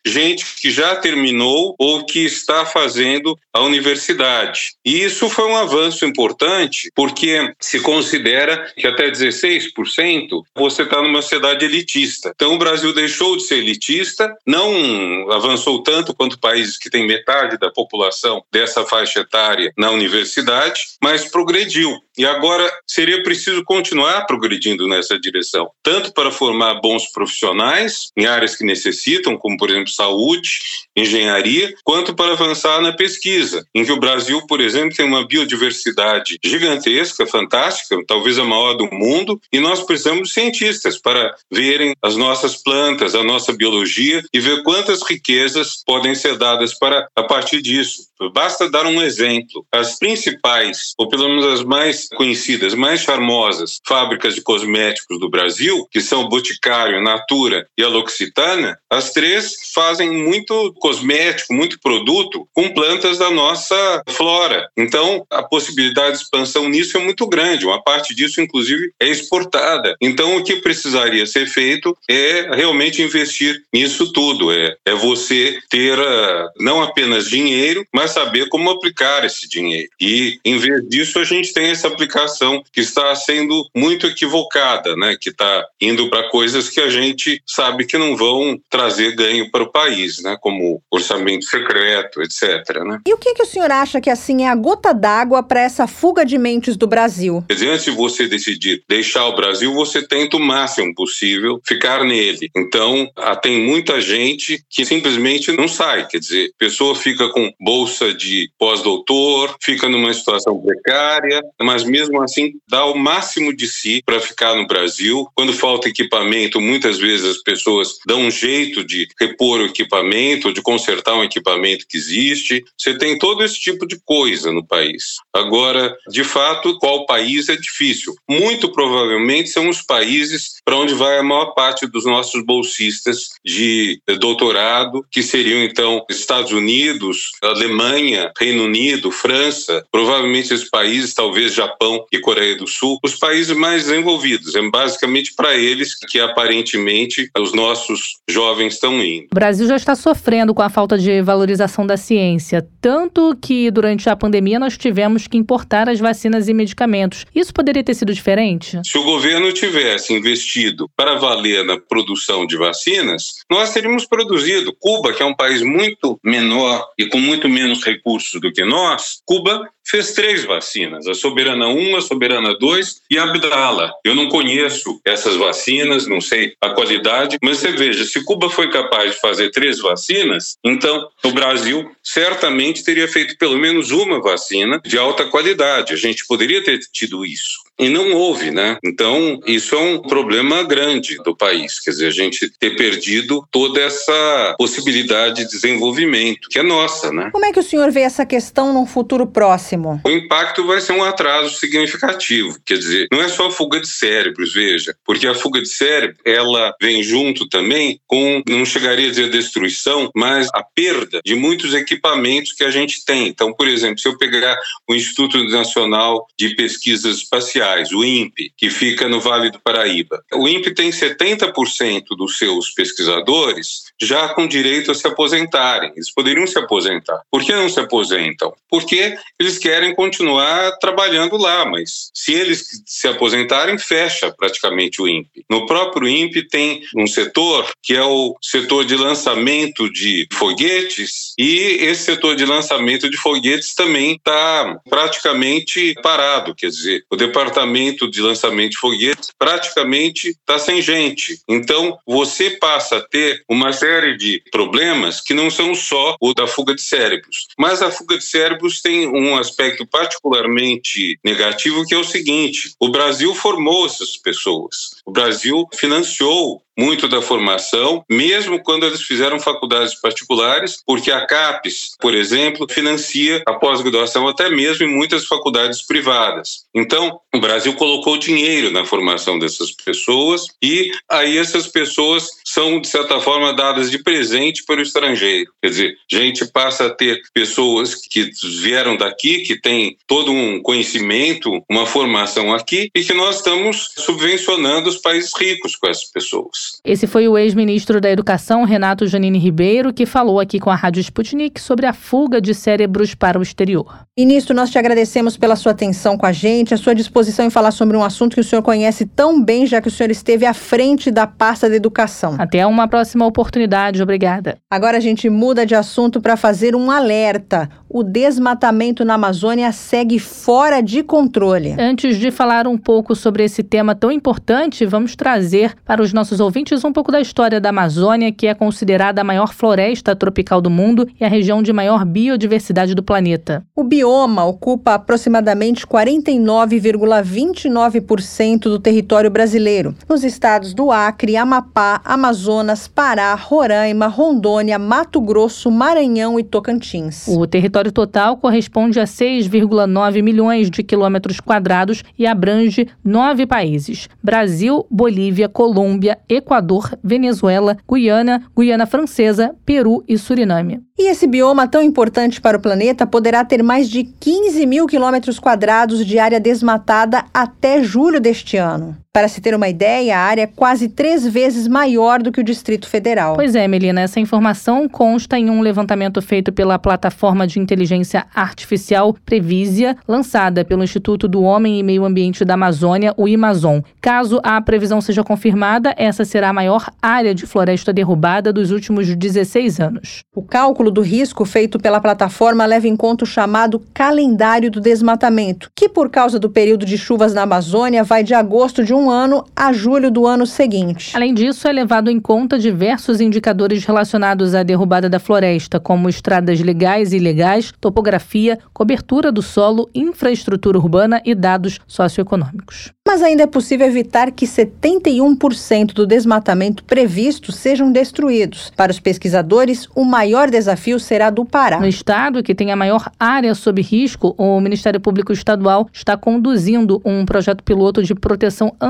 gente que já terminou ou que está fazendo a universidade. E isso foi um avanço importante, porque se considera que até 16% você está numa sociedade elitista. Então o Brasil deixou de ser elitista, não avançou tanto quanto países que têm metade da população dessa faixa etária na universidade, mas progrediu. E agora seria preciso continuar progredindo nessa direção, tanto para formar bons profissionais em áreas que necessitam, como por exemplo saúde, engenharia, quanto para avançar na pesquisa, em que o Brasil, por exemplo, tem uma biodiversidade gigantesca, fantástica, talvez a maior do mundo, e nós precisamos de cientistas para verem as nossas plantas, a nossa biologia e ver quantas riquezas podem ser dadas para a partir disso. Basta dar um exemplo. As principais, ou pelo menos as mais conhecidas, mais charmosas fábricas de cosméticos do Brasil, que são Boticário, Natura e a L'Occitana, as três fazem muito cosmético, muito produto com plantas da nossa flora. Então, a possibilidade de expansão nisso é muito grande. Uma parte disso, inclusive, é exportada. Então, o que precisaria ser feito é realmente investir nisso tudo. É, é você ter uh, não apenas dinheiro, mas saber como aplicar esse dinheiro. E, em vez disso, a gente tem essa aplicação que está sendo muito equivocada, né? que está indo para coisas que a gente sabe que não vão trazer ganho para o país, né? como orçamento secreto, etc. Né?
E o que, que o senhor acha que assim é a gota d'água para essa fuga de mentes do Brasil?
Quer dizer, antes de você decidir deixar o Brasil, você tenta o máximo possível ficar nele. Então, ah, tem muita gente que simplesmente não sai. Quer dizer, a pessoa fica com bolsa de pós-doutor, fica numa situação precária, mas mesmo assim dá o máximo de si para ficar no Brasil. Quando falta equipamento, muitas vezes as pessoas dão um jeito de repor o equipamento, de consertar um equipamento que existe. Você tem todo esse tipo de coisa no país. Agora, de fato, qual país é difícil? Muito provavelmente são os países para onde vai a maior parte dos nossos bolsistas de doutorado, que seriam então Estados Unidos, Alemanha, Reino Unido, França, provavelmente esses países, talvez Japão e Coreia do Sul, os países mais desenvolvidos. É basicamente para eles que aparentemente os nossos jovens estão indo.
O Brasil já está sofrendo com a falta de valorização da ciência, tanto que durante a pandemia nós tivemos que importar as vacinas e medicamentos. Isso poderia ter sido diferente?
Se o governo tivesse investido para valer na produção de vacinas, nós teríamos produzido. Cuba, que é um país muito menor e com muito menos recursos do que nós, Cuba fez três vacinas, a Soberana 1, a Soberana 2 e a Abdala. Eu não conheço essas vacinas, não sei a qualidade, mas você veja, se Cuba foi capaz de fazer três vacinas, então o Brasil certamente teria feito pelo menos uma vacina de alta qualidade. A gente poderia ter tido isso. E não houve, né? Então, isso é um problema grande do país, quer dizer, a gente ter perdido toda essa possibilidade de desenvolvimento, que é nossa, né?
Como é que o senhor vê essa questão num futuro próximo?
O impacto vai ser um atraso significativo, quer dizer, não é só fuga de cérebros, veja, porque a fuga de cérebro, ela vem junto também com, não chegaria a dizer destruição, mas a perda de muitos equipamentos que a gente tem. Então, por exemplo, se eu pegar o Instituto Nacional de Pesquisas Espaciais, O INPE, que fica no Vale do Paraíba. O INPE tem 70% dos seus pesquisadores já com direito a se aposentarem. Eles poderiam se aposentar. Por que não se aposentam? Porque eles querem continuar trabalhando lá, mas se eles se aposentarem, fecha praticamente o INPE. No próprio INPE tem um setor que é o setor de lançamento de foguetes e esse setor de lançamento de foguetes também está praticamente parado, quer dizer, o departamento de lançamento de foguetes praticamente está sem gente. Então, você passa a ter uma série de problemas que não são só o da fuga de cérebros, mas a fuga de cérebros tem um aspecto particularmente negativo que é o seguinte: o Brasil formou essas pessoas, o Brasil financiou muito da formação, mesmo quando eles fizeram faculdades particulares, porque a CAPES, por exemplo, financia a pós-graduação até mesmo em muitas faculdades privadas. Então, o Brasil colocou dinheiro na formação dessas pessoas e aí essas pessoas são, de certa forma, dadas de presente para o estrangeiro. Quer dizer, a gente passa a ter pessoas que vieram daqui, que têm todo um conhecimento, uma formação aqui e que nós estamos subvencionando países ricos com essas pessoas.
Esse foi o ex-ministro da Educação, Renato Janine Ribeiro, que falou aqui com a Rádio Sputnik sobre a fuga de cérebros para o exterior.
Ministro, nós te agradecemos pela sua atenção com a gente, a sua disposição em falar sobre um assunto que o senhor conhece tão bem, já que o senhor esteve à frente da pasta da educação.
Até uma próxima oportunidade. Obrigada.
Agora a gente muda de assunto para fazer um alerta. O desmatamento na Amazônia segue fora de controle.
Antes de falar um pouco sobre esse tema tão importante, vamos trazer para os nossos ouvintes ouvintes um pouco da história da Amazônia, que é considerada a maior floresta tropical do mundo e a região de maior biodiversidade do planeta.
O bioma ocupa aproximadamente 49,29% do território brasileiro, nos estados do Acre, Amapá, Amazonas, Pará, Roraima, Rondônia, Mato Grosso, Maranhão e Tocantins.
O território total corresponde a 6,9 milhões de quilômetros quadrados e abrange nove países: Brasil, Bolívia, Colômbia. Equador, Venezuela, Guiana, Guiana Francesa, Peru e Suriname.
E esse bioma tão importante para o planeta poderá ter mais de 15 mil quilômetros quadrados de área desmatada até julho deste ano. Para se ter uma ideia, a área é quase três vezes maior do que o Distrito Federal.
Pois é, Melina, essa informação consta em um levantamento feito pela plataforma de inteligência artificial Previsia, lançada pelo Instituto do Homem e Meio Ambiente da Amazônia, o Amazon. Caso a previsão seja confirmada, essa será a maior área de floresta derrubada dos últimos 16 anos.
O cálculo do risco feito pela plataforma leva em conta o chamado calendário do desmatamento, que por causa do período de chuvas na Amazônia vai de agosto de um um ano a julho do ano seguinte.
Além disso, é levado em conta diversos indicadores relacionados à derrubada da floresta, como estradas legais e ilegais, topografia, cobertura do solo, infraestrutura urbana e dados socioeconômicos.
Mas ainda é possível evitar que 71% do desmatamento previsto sejam destruídos. Para os pesquisadores, o maior desafio será do Pará.
No estado, que tem a maior área sob risco, o Ministério Público Estadual está conduzindo um projeto piloto de proteção ambiental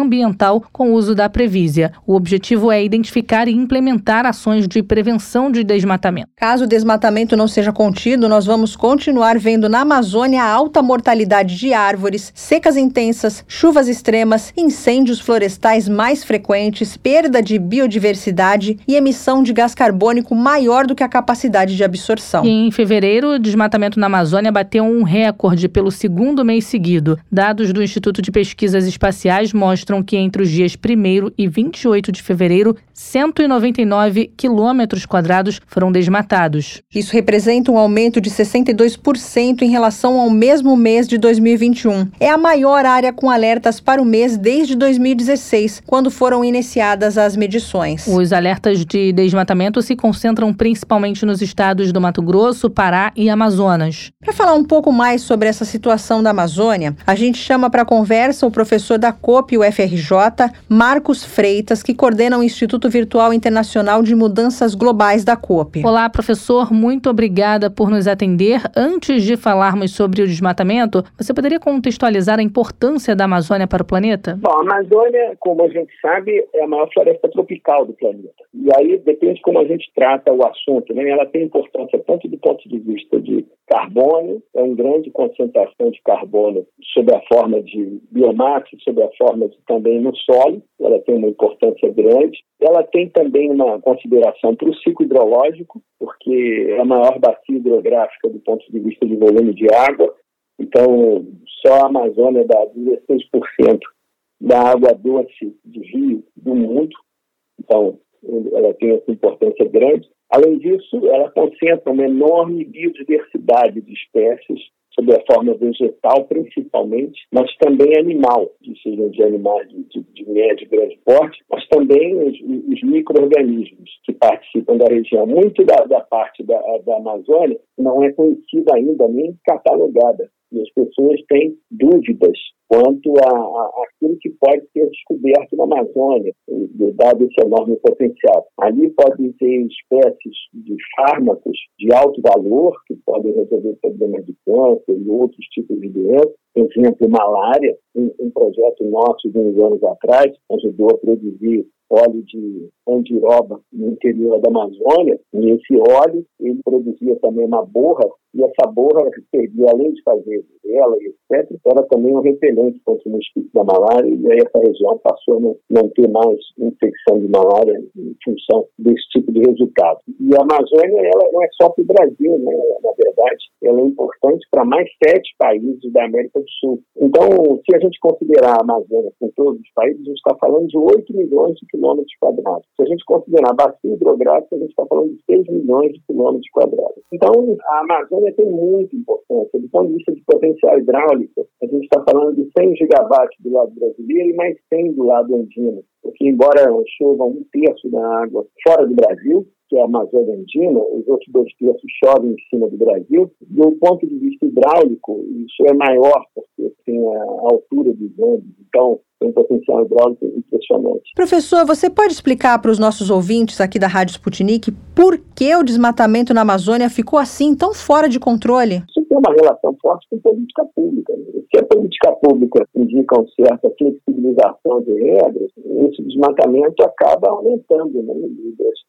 com o uso da Previsia. O objetivo é identificar e implementar ações de prevenção de desmatamento.
Caso o desmatamento não seja contido, nós vamos continuar vendo na Amazônia a alta mortalidade de árvores, secas intensas, chuvas extremas, incêndios florestais mais frequentes, perda de biodiversidade e emissão de gás carbônico maior do que a capacidade de absorção.
E em fevereiro, o desmatamento na Amazônia bateu um recorde pelo segundo mês seguido. Dados do Instituto de Pesquisas Espaciais mostram mostram que entre os dias 1 e 28 de fevereiro, 199 quilômetros quadrados foram desmatados.
Isso representa um aumento de 62% em relação ao mesmo mês de 2021. É a maior área com alertas para o mês desde 2016, quando foram iniciadas as medições.
Os alertas de desmatamento se concentram principalmente nos estados do Mato Grosso, Pará e Amazonas.
Para falar um pouco mais sobre essa situação da Amazônia, a gente chama para conversa o professor da COP UFRJ, Marcos Freitas, que coordena o Instituto Virtual Internacional de Mudanças Globais da COP.
Olá, professor, muito obrigada por nos atender. Antes de falarmos sobre o desmatamento, você poderia contextualizar a importância da Amazônia para o planeta?
Bom, a Amazônia, como a gente sabe, é a maior floresta tropical do planeta. E aí depende como a gente trata o assunto. Né? Ela tem importância tanto do ponto de vista de carbono, é uma grande concentração de carbono sob a forma de biomassa, sob a forma de também no solo, ela tem uma importância grande. Ela tem também uma consideração para o ciclo hidrológico, porque é a maior bacia hidrográfica do ponto de vista de volume de água. Então, só a Amazônia dá 16% da água doce de rio do mundo. Então, ela tem essa importância grande. Além disso, ela concentra uma enorme biodiversidade de espécies, sob a forma vegetal principalmente, mas também animal, sejam de animais de, de, médio grande porte, mas também os, os micro-organismos que participam da região. Muito da, da parte da, da Amazônia não é conhecida ainda nem catalogada. E as pessoas têm dúvidas quanto a, a, aquilo que pode ser descoberto na Amazônia, dado esse enorme potencial. Ali podem ter espécies de fármacos de alto valor, que podem resolver problemas de câncer e outros tipos de doenças, por exemplo, malária. Um, um projeto nosso de uns anos atrás ajudou a produzir óleo de andiroba no interior da Amazônia, e esse óleo ele produzia também uma borra, e essa borra servia, além de fazer ela e etc., era também um repelente contra o mosquito da malária, e aí essa região passou a não, não ter mais infecção de malária em função desse tipo de resultado. E a Amazônia, ela não é só para o Brasil, né? na verdade, ela é importante para mais sete países da América do Sul. Então, se a gente considerar a Amazônia com todos os países, a gente está falando de 8 milhões de quilômetros quadrados. Se a gente considerar a bacia hidrográfica, a gente está falando de 6 milhões de quilômetros quadrados. Então, a Amazônia tem muita importância. Do ponto de vista de potencial hidráulico, a gente está falando de 100 gigawatts do lado brasileiro e mais 100 do lado andino. Porque, embora chova um terço da água fora do Brasil, que é a Amazônia Andina, os outros dois terços chovem em cima do Brasil. Do ponto de vista hidráulico, isso é maior, porque tem a altura dos Andes. Então, tem um potencial hidráulico impressionante.
Professor, você pode explicar para os nossos ouvintes aqui da Rádio Sputnik por que o desmatamento na Amazônia ficou assim, tão fora de controle?
Isso tem uma relação forte com política pública. Né? Se a política pública indica uma certa flexibilização de regras, esse desmatamento acaba aumentando né,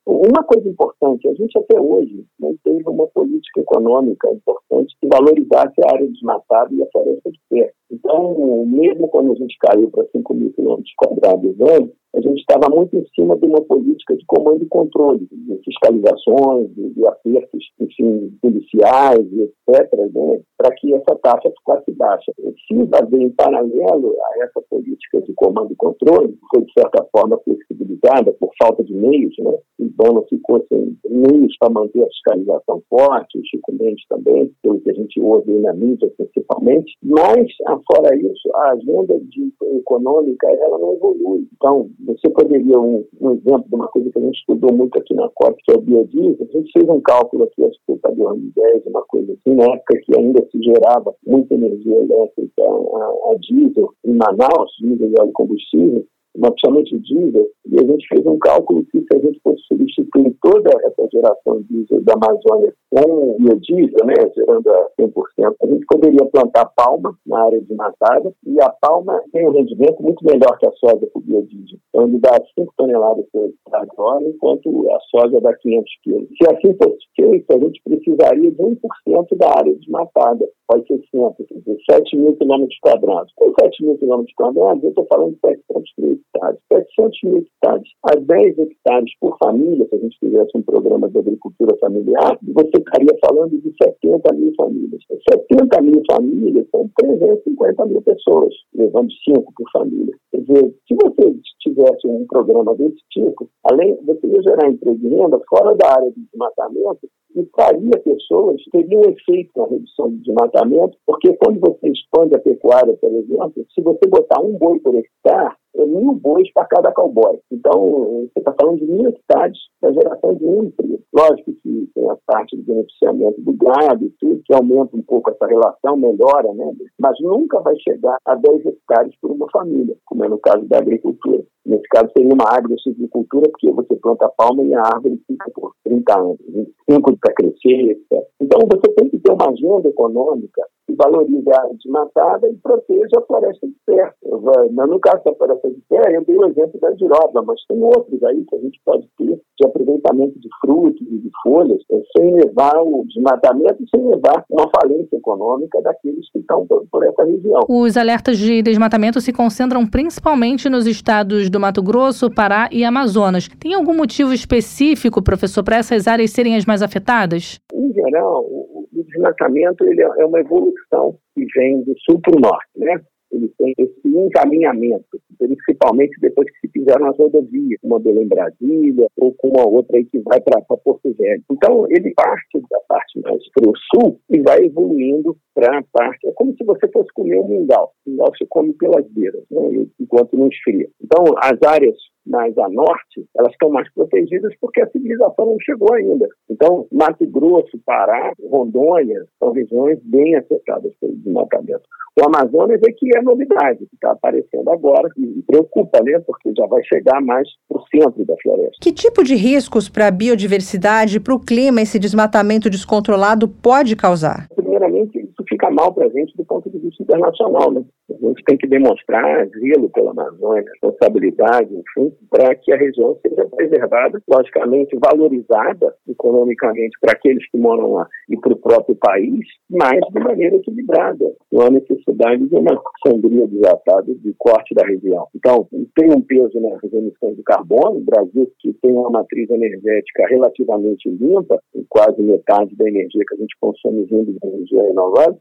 Uma coisa importante, a gente até hoje não teve uma política econômica importante que valorizasse a área desmatada e a floresta de pé. Então, mesmo quando a gente caiu para 5 mil quilômetros quadrados ano, a gente estava muito em cima de uma política de comando e controle, de fiscalizações, de, de apertos, enfim, policiais etc., né, para que essa taxa ficasse baixa. Precisa haver, em paralelo a essa política de comando e controle, que foi, de certa forma, flexibilizada por falta de meios, né? Então, não ficou sem meios para manter a fiscalização forte, o Chico Mendes também, pelo que a gente ouve na mídia, principalmente. Mas, fora isso, a agenda de, econômica, ela não evolui. Então, você poderia, um, um, exemplo de uma coisa que a gente estudou muito aqui na COP, que é o biodiesel, a gente fez um cálculo aqui, acho que foi 2010, uma coisa assim, na época que ainda se gerava muita energia elétrica a, a diesel em Manaus, diesel e óleo combustível, o diesel, e a gente fez um cálculo que se a gente fosse substituir toda essa geração diesel da Amazônia com biodiesel, né, gerando a 100%, a gente poderia plantar palma na área desmatada, e a palma tem um rendimento muito melhor que a soja para o biodiesel. Então ele dá 5 toneladas por hora, enquanto a soja dá 500 quilos. Se assim fosse feito, a gente precisaria de 1% da área desmatada. Pode ser sempre, quer dizer, 7 mil quilômetros quadrados. Com 7 mil quilômetros quadrados, eu estou falando de 700 mil hectares. 700 mil hectares a 10 hectares por família, se a gente fizesse um programa de agricultura familiar, você estaria falando de 70 mil famílias. 70 mil famílias são 350 mil pessoas, levando 5 por família. Quer dizer, se você tivesse um programa desse tipo, além, você gerar emprego e renda fora da área de desmatamento e faria pessoas, teria um efeito na redução do desmatamento, porque quando você expande a pecuária, por exemplo, se você botar um boi por hectare, mil bois para cada cowboy. Então, você está falando de mil hectares para geração de um emprego. Lógico que tem a parte do beneficiamento do gado e tudo, que aumenta um pouco essa relação, melhora, né? Mas nunca vai chegar a 10 hectares por uma família, como é no caso da agricultura. Nesse caso, seria uma agro-silvicultura, porque você planta a palma e a árvore fica por 30 anos, 25 para crescer, etc. Então, você tem que ter uma agenda econômica valorize a área desmatada e proteja a floresta de terra. No caso da floresta de terra, eu dei o exemplo da giroba, mas tem outros aí que a gente pode ter de aproveitamento de frutos e de folhas, é, sem levar o desmatamento e sem levar uma falência econômica daqueles que estão por, por essa região.
Os alertas de desmatamento se concentram principalmente nos estados do Mato Grosso, Pará e Amazonas. Tem algum motivo específico, professor, para essas áreas serem as mais afetadas?
Em geral, o, o desmatamento ele é uma evolução que vem do sul para o norte, né? ele tem esse encaminhamento, principalmente depois que se fizeram as rodovias, uma Belém Brasília ou com uma outra aí que vai para Porto Velho. Então, ele parte da parte mais para o sul e vai evoluindo para a parte. É como se você fosse comer um mingau. O mingau se come pelas beiras, né, enquanto não esfria. Então, as áreas mais a norte, elas estão mais protegidas porque a civilização não chegou ainda. Então, Mato Grosso, Pará, Rondônia são regiões bem afetadas pelo desmatamento. O Amazonas é que é novidade, que está aparecendo agora e preocupa, né? Porque já vai chegar mais para o centro da floresta.
Que tipo de riscos para a biodiversidade, para o clima, esse desmatamento descontrolado pode causar?
Primeiramente, isso fica mal para a gente do ponto de vista internacional, né? A gente tem que demonstrar zelo pela Amazônia, responsabilidade, enfim, para que a região seja preservada, logicamente valorizada economicamente para aqueles que moram lá e para o próprio país, mas de maneira equilibrada. Não há necessidade de uma sangria desatada de corte da região. Então, tem um peso nas emissões de carbono. O Brasil, que tem uma matriz energética relativamente limpa, quase metade da energia que a gente consome vindo de energia renovável,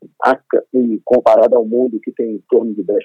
comparado ao mundo que tem em torno de 10%.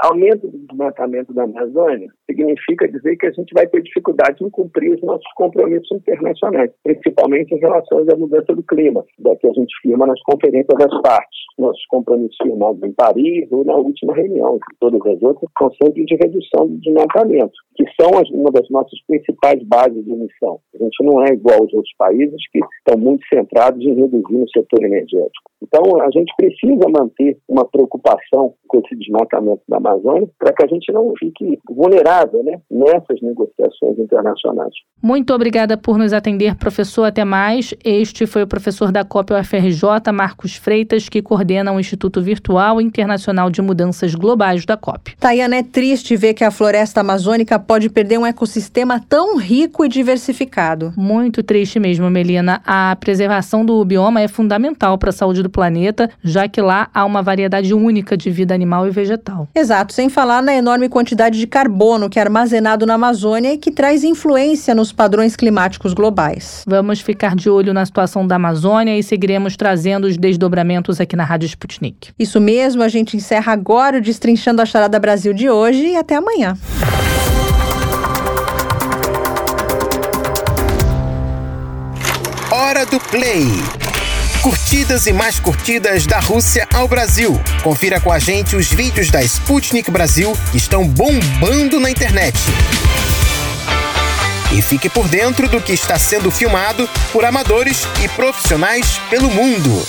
Aumento do desmatamento da Amazônia significa dizer que a gente vai ter dificuldade em cumprir os nossos compromissos internacionais, principalmente em relação à mudança do clima, da que a gente firma nas conferências das partes. Nossos compromissos firmados em Paris ou na última reunião, todas as outras são sempre de redução do desmatamento, que são uma das nossas principais bases de emissão. A gente não é igual aos outros países que estão muito centrados em reduzir o setor energético. Então, a gente precisa manter uma preocupação com esse desmatamento da Amazônia para que a gente não fique vulnerável né, nessas negociações internacionais.
Muito obrigada por nos atender, professor. Até mais. Este foi o professor da COP UFRJ, Marcos Freitas, que coordena o Instituto Virtual Internacional de Mudanças Globais da COP.
Tayana, é triste ver que a floresta amazônica pode perder um ecossistema tão rico e diversificado.
Muito triste mesmo, Melina. A preservação do bioma é fundamental para a saúde do planeta, já que lá há uma variedade única de vida animal e vegetal.
Exato, sem falar na enorme quantidade de carbono que é armazenado na Amazônia e que traz influência nos padrões climáticos globais.
Vamos ficar de olho na situação da Amazônia e seguiremos trazendo os desdobramentos aqui na Rádio Sputnik.
Isso mesmo, a gente encerra agora o Destrinchando a Charada Brasil de hoje e até amanhã.
Hora do Play curtidas e mais curtidas da Rússia ao Brasil. Confira com a gente os vídeos da Sputnik Brasil que estão bombando na internet. E fique por dentro do que está sendo filmado por amadores e profissionais pelo mundo.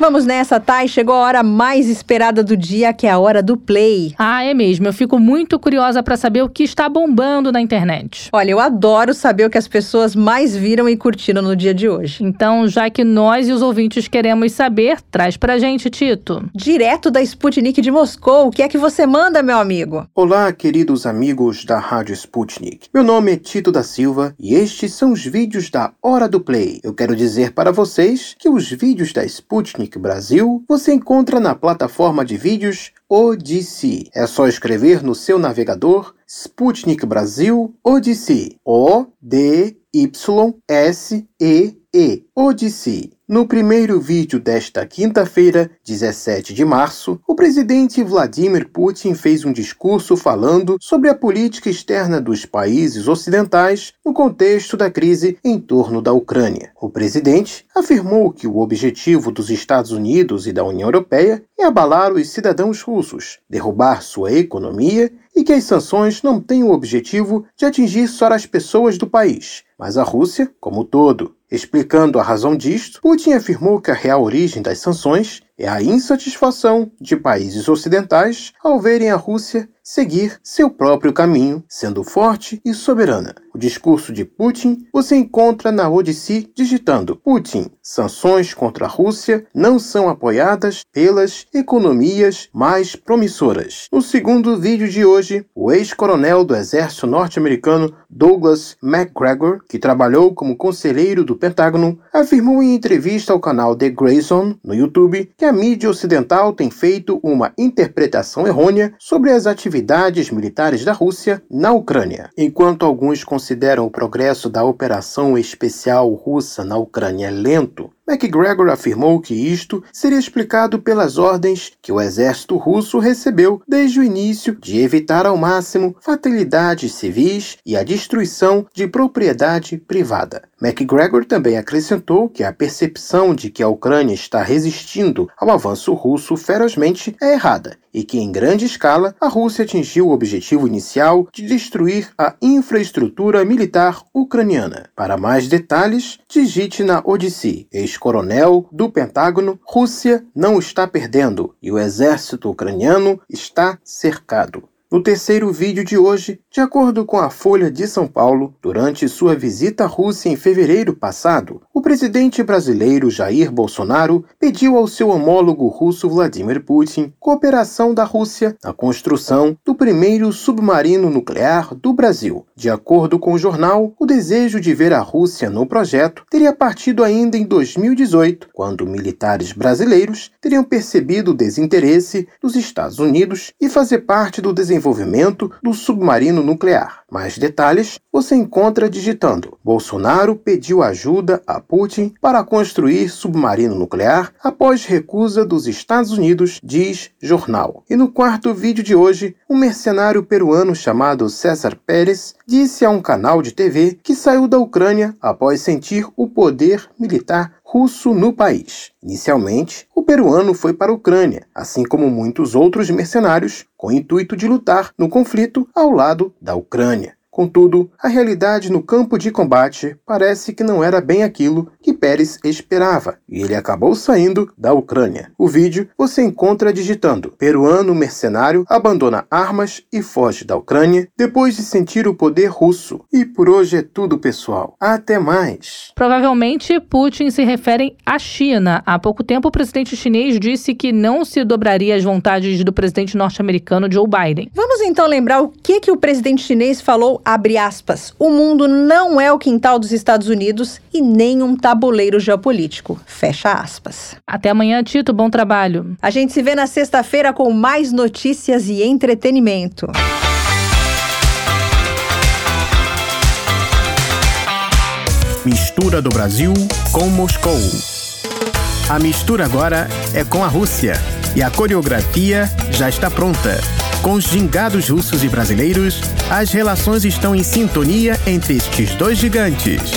Vamos nessa, Thay. Chegou a hora mais esperada do dia, que é a hora do play.
Ah, é mesmo. Eu fico muito curiosa para saber o que está bombando na internet.
Olha, eu adoro saber o que as pessoas mais viram e curtiram no dia de hoje.
Então, já que nós e os ouvintes queremos saber, traz pra gente, Tito.
Direto da Sputnik de Moscou, o que é que você manda, meu amigo?
Olá, queridos amigos da Rádio Sputnik. Meu nome é Tito da Silva e estes são os vídeos da Hora do Play. Eu quero dizer para vocês que os vídeos da Sputnik Sputnik Brasil você encontra na plataforma de vídeos Odyssey. É só escrever no seu navegador Sputnik Brasil Odyssey. O-D-Y-S-E-E. Odyssey. No primeiro vídeo desta quinta-feira, 17 de março, o presidente Vladimir Putin fez um discurso falando sobre a política externa dos países ocidentais no contexto da crise em torno da Ucrânia. O presidente afirmou que o objetivo dos Estados Unidos e da União Europeia é abalar os cidadãos russos, derrubar sua economia e que as sanções não têm o objetivo de atingir só as pessoas do país, mas a Rússia como todo. Explicando a razão disto, Putin afirmou que a real origem das sanções é a insatisfação de países ocidentais ao verem a Rússia seguir seu próprio caminho, sendo forte e soberana. O discurso de Putin você encontra na Odyssey digitando Putin. Sanções contra a Rússia não são apoiadas pelas economias mais promissoras. No segundo vídeo de hoje, o ex-coronel do exército norte-americano Douglas McGregor, que trabalhou como conselheiro do Pentágono, afirmou em entrevista ao canal The Grey Zone no YouTube que a mídia ocidental tem feito uma interpretação errônea sobre as atividades atividades militares da Rússia na Ucrânia. Enquanto alguns consideram o progresso da operação especial russa na Ucrânia lento, MacGregor afirmou que isto seria explicado pelas ordens que o exército russo recebeu desde o início de evitar ao máximo fatalidades civis e a destruição de propriedade privada. MacGregor também acrescentou que a percepção de que a Ucrânia está resistindo ao avanço russo ferozmente é errada e que, em grande escala, a Rússia atingiu o objetivo inicial de destruir a infraestrutura militar ucraniana. Para mais detalhes, digite na Odyssey, ex-coronel do Pentágono, Rússia não está perdendo e o exército ucraniano está cercado. No terceiro vídeo de hoje, de acordo com a Folha de São Paulo, durante sua visita à Rússia em fevereiro passado, o presidente brasileiro Jair Bolsonaro pediu ao seu homólogo russo Vladimir Putin cooperação da Rússia na construção do primeiro submarino nuclear do Brasil. De acordo com o jornal, o desejo de ver a Rússia no projeto teria partido ainda em 2018, quando militares brasileiros teriam percebido o desinteresse dos Estados Unidos e fazer parte do desenvolvimento desenvolvimento do submarino nuclear. Mais detalhes você encontra digitando: Bolsonaro pediu ajuda a Putin para construir submarino nuclear após recusa dos Estados Unidos, diz jornal. E no quarto vídeo de hoje, um mercenário peruano chamado César Pérez disse a um canal de TV que saiu da Ucrânia após sentir o poder militar russo no país. Inicialmente, o peruano foi para a Ucrânia, assim como muitos outros mercenários, com o intuito de lutar no conflito ao lado da Ucrânia. Contudo, a realidade no campo de combate parece que não era bem aquilo que Pérez esperava, e ele acabou saindo da Ucrânia. O vídeo você encontra digitando: Peruano mercenário abandona armas e foge da Ucrânia depois de sentir o poder russo. E por hoje é tudo, pessoal. Até mais.
Provavelmente Putin se refere à China. Há pouco tempo, o presidente chinês disse que não se dobraria às vontades do presidente norte-americano Joe Biden.
Vamos então lembrar o que, que o presidente chinês falou abre aspas, o mundo não é o quintal dos Estados Unidos e nem um tabuleiro geopolítico, fecha aspas.
Até amanhã, Tito, bom trabalho.
A gente se vê na sexta-feira com mais notícias e entretenimento.
Mistura do Brasil com Moscou. A mistura agora é com a Rússia e a coreografia já está pronta. Com os gingados russos e brasileiros, as relações estão em sintonia entre estes dois gigantes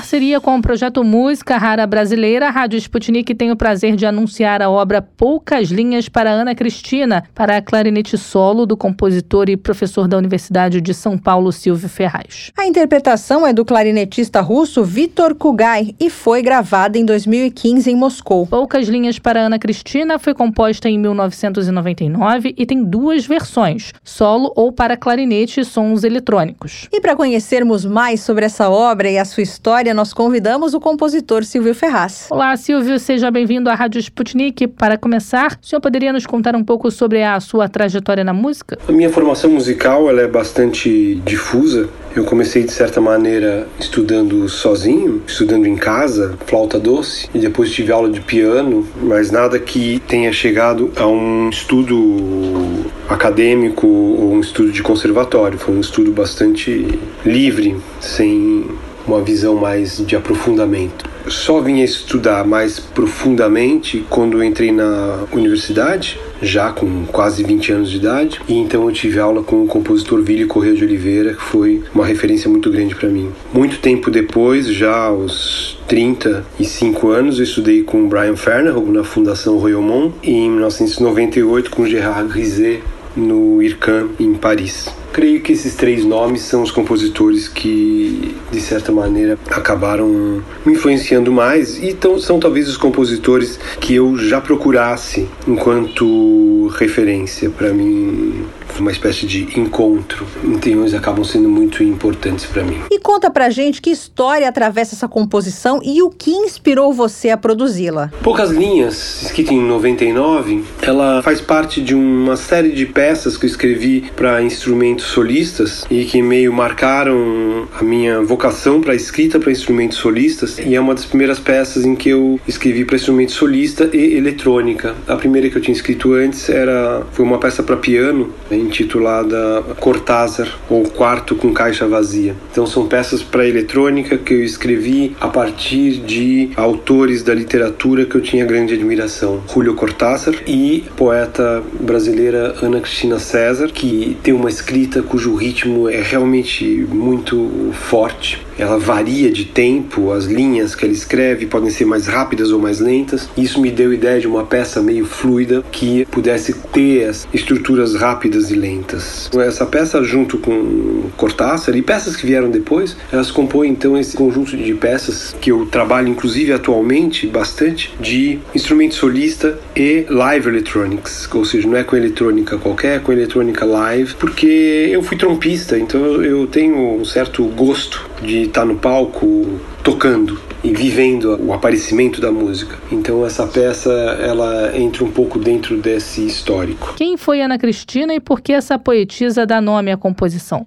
parceria com o projeto Música Rara Brasileira, a Rádio Sputnik tem o prazer de anunciar a obra Poucas Linhas para Ana Cristina, para a clarinete solo do compositor e professor da Universidade de São Paulo, Silvio Ferraz.
A interpretação é do clarinetista russo Vitor Kugai e foi gravada em 2015 em Moscou.
Poucas Linhas para Ana Cristina foi composta em 1999 e tem duas versões, solo ou para clarinete e sons eletrônicos.
E para conhecermos mais sobre essa obra e a sua história, nós convidamos o compositor Silvio Ferraz.
Olá, Silvio, seja bem-vindo à Rádio Sputnik. Para começar, o senhor poderia nos contar um pouco sobre a sua trajetória na música?
A minha formação musical ela é bastante difusa. Eu comecei de certa maneira estudando sozinho, estudando em casa, flauta doce, e depois tive aula de piano, mas nada que tenha chegado a um estudo acadêmico ou um estudo de conservatório. Foi um estudo bastante livre, sem uma visão mais de aprofundamento. Só vim estudar mais profundamente quando entrei na universidade, já com quase 20 anos de idade, e então eu tive aula com o compositor Vili Correia de Oliveira, que foi uma referência muito grande para mim. Muito tempo depois, já aos 35 anos, eu estudei com Brian Ferner na Fundação Royomont e em 1998 com Gerard Rizet no IRCAM em Paris. Creio que esses três nomes são os compositores que, de certa maneira, acabaram me influenciando mais e tão, são talvez os compositores que eu já procurasse enquanto referência para mim uma espécie de encontro. Então eles acabam sendo muito importantes para mim.
E conta pra gente que história atravessa essa composição e o que inspirou você a produzi-la.
Poucas Linhas, escrita em 99, ela faz parte de uma série de peças que eu escrevi para instrumentos solistas e que meio marcaram a minha vocação para escrita para instrumentos solistas. E é uma das primeiras peças em que eu escrevi para instrumento solista e eletrônica. A primeira que eu tinha escrito antes era foi uma peça para piano intitulada Cortázar ou Quarto com Caixa Vazia. Então são peças para eletrônica que eu escrevi a partir de autores da literatura que eu tinha grande admiração. Julio Cortázar e poeta brasileira Ana Cristina César, que tem uma escrita cujo ritmo é realmente muito forte ela varia de tempo, as linhas que ela escreve podem ser mais rápidas ou mais lentas. Isso me deu ideia de uma peça meio fluida que pudesse ter as estruturas rápidas e lentas. Essa peça, junto com Cortázar e peças que vieram depois, elas compõem então esse conjunto de peças que eu trabalho, inclusive atualmente, bastante, de instrumento solista e live electronics, ou seja, não é com eletrônica qualquer, é com eletrônica live, porque eu fui trompista, então eu tenho um certo gosto de estar no palco tocando e vivendo o aparecimento da música. Então essa peça ela entra um pouco dentro desse histórico.
Quem foi Ana Cristina e por que essa poetisa dá nome à composição?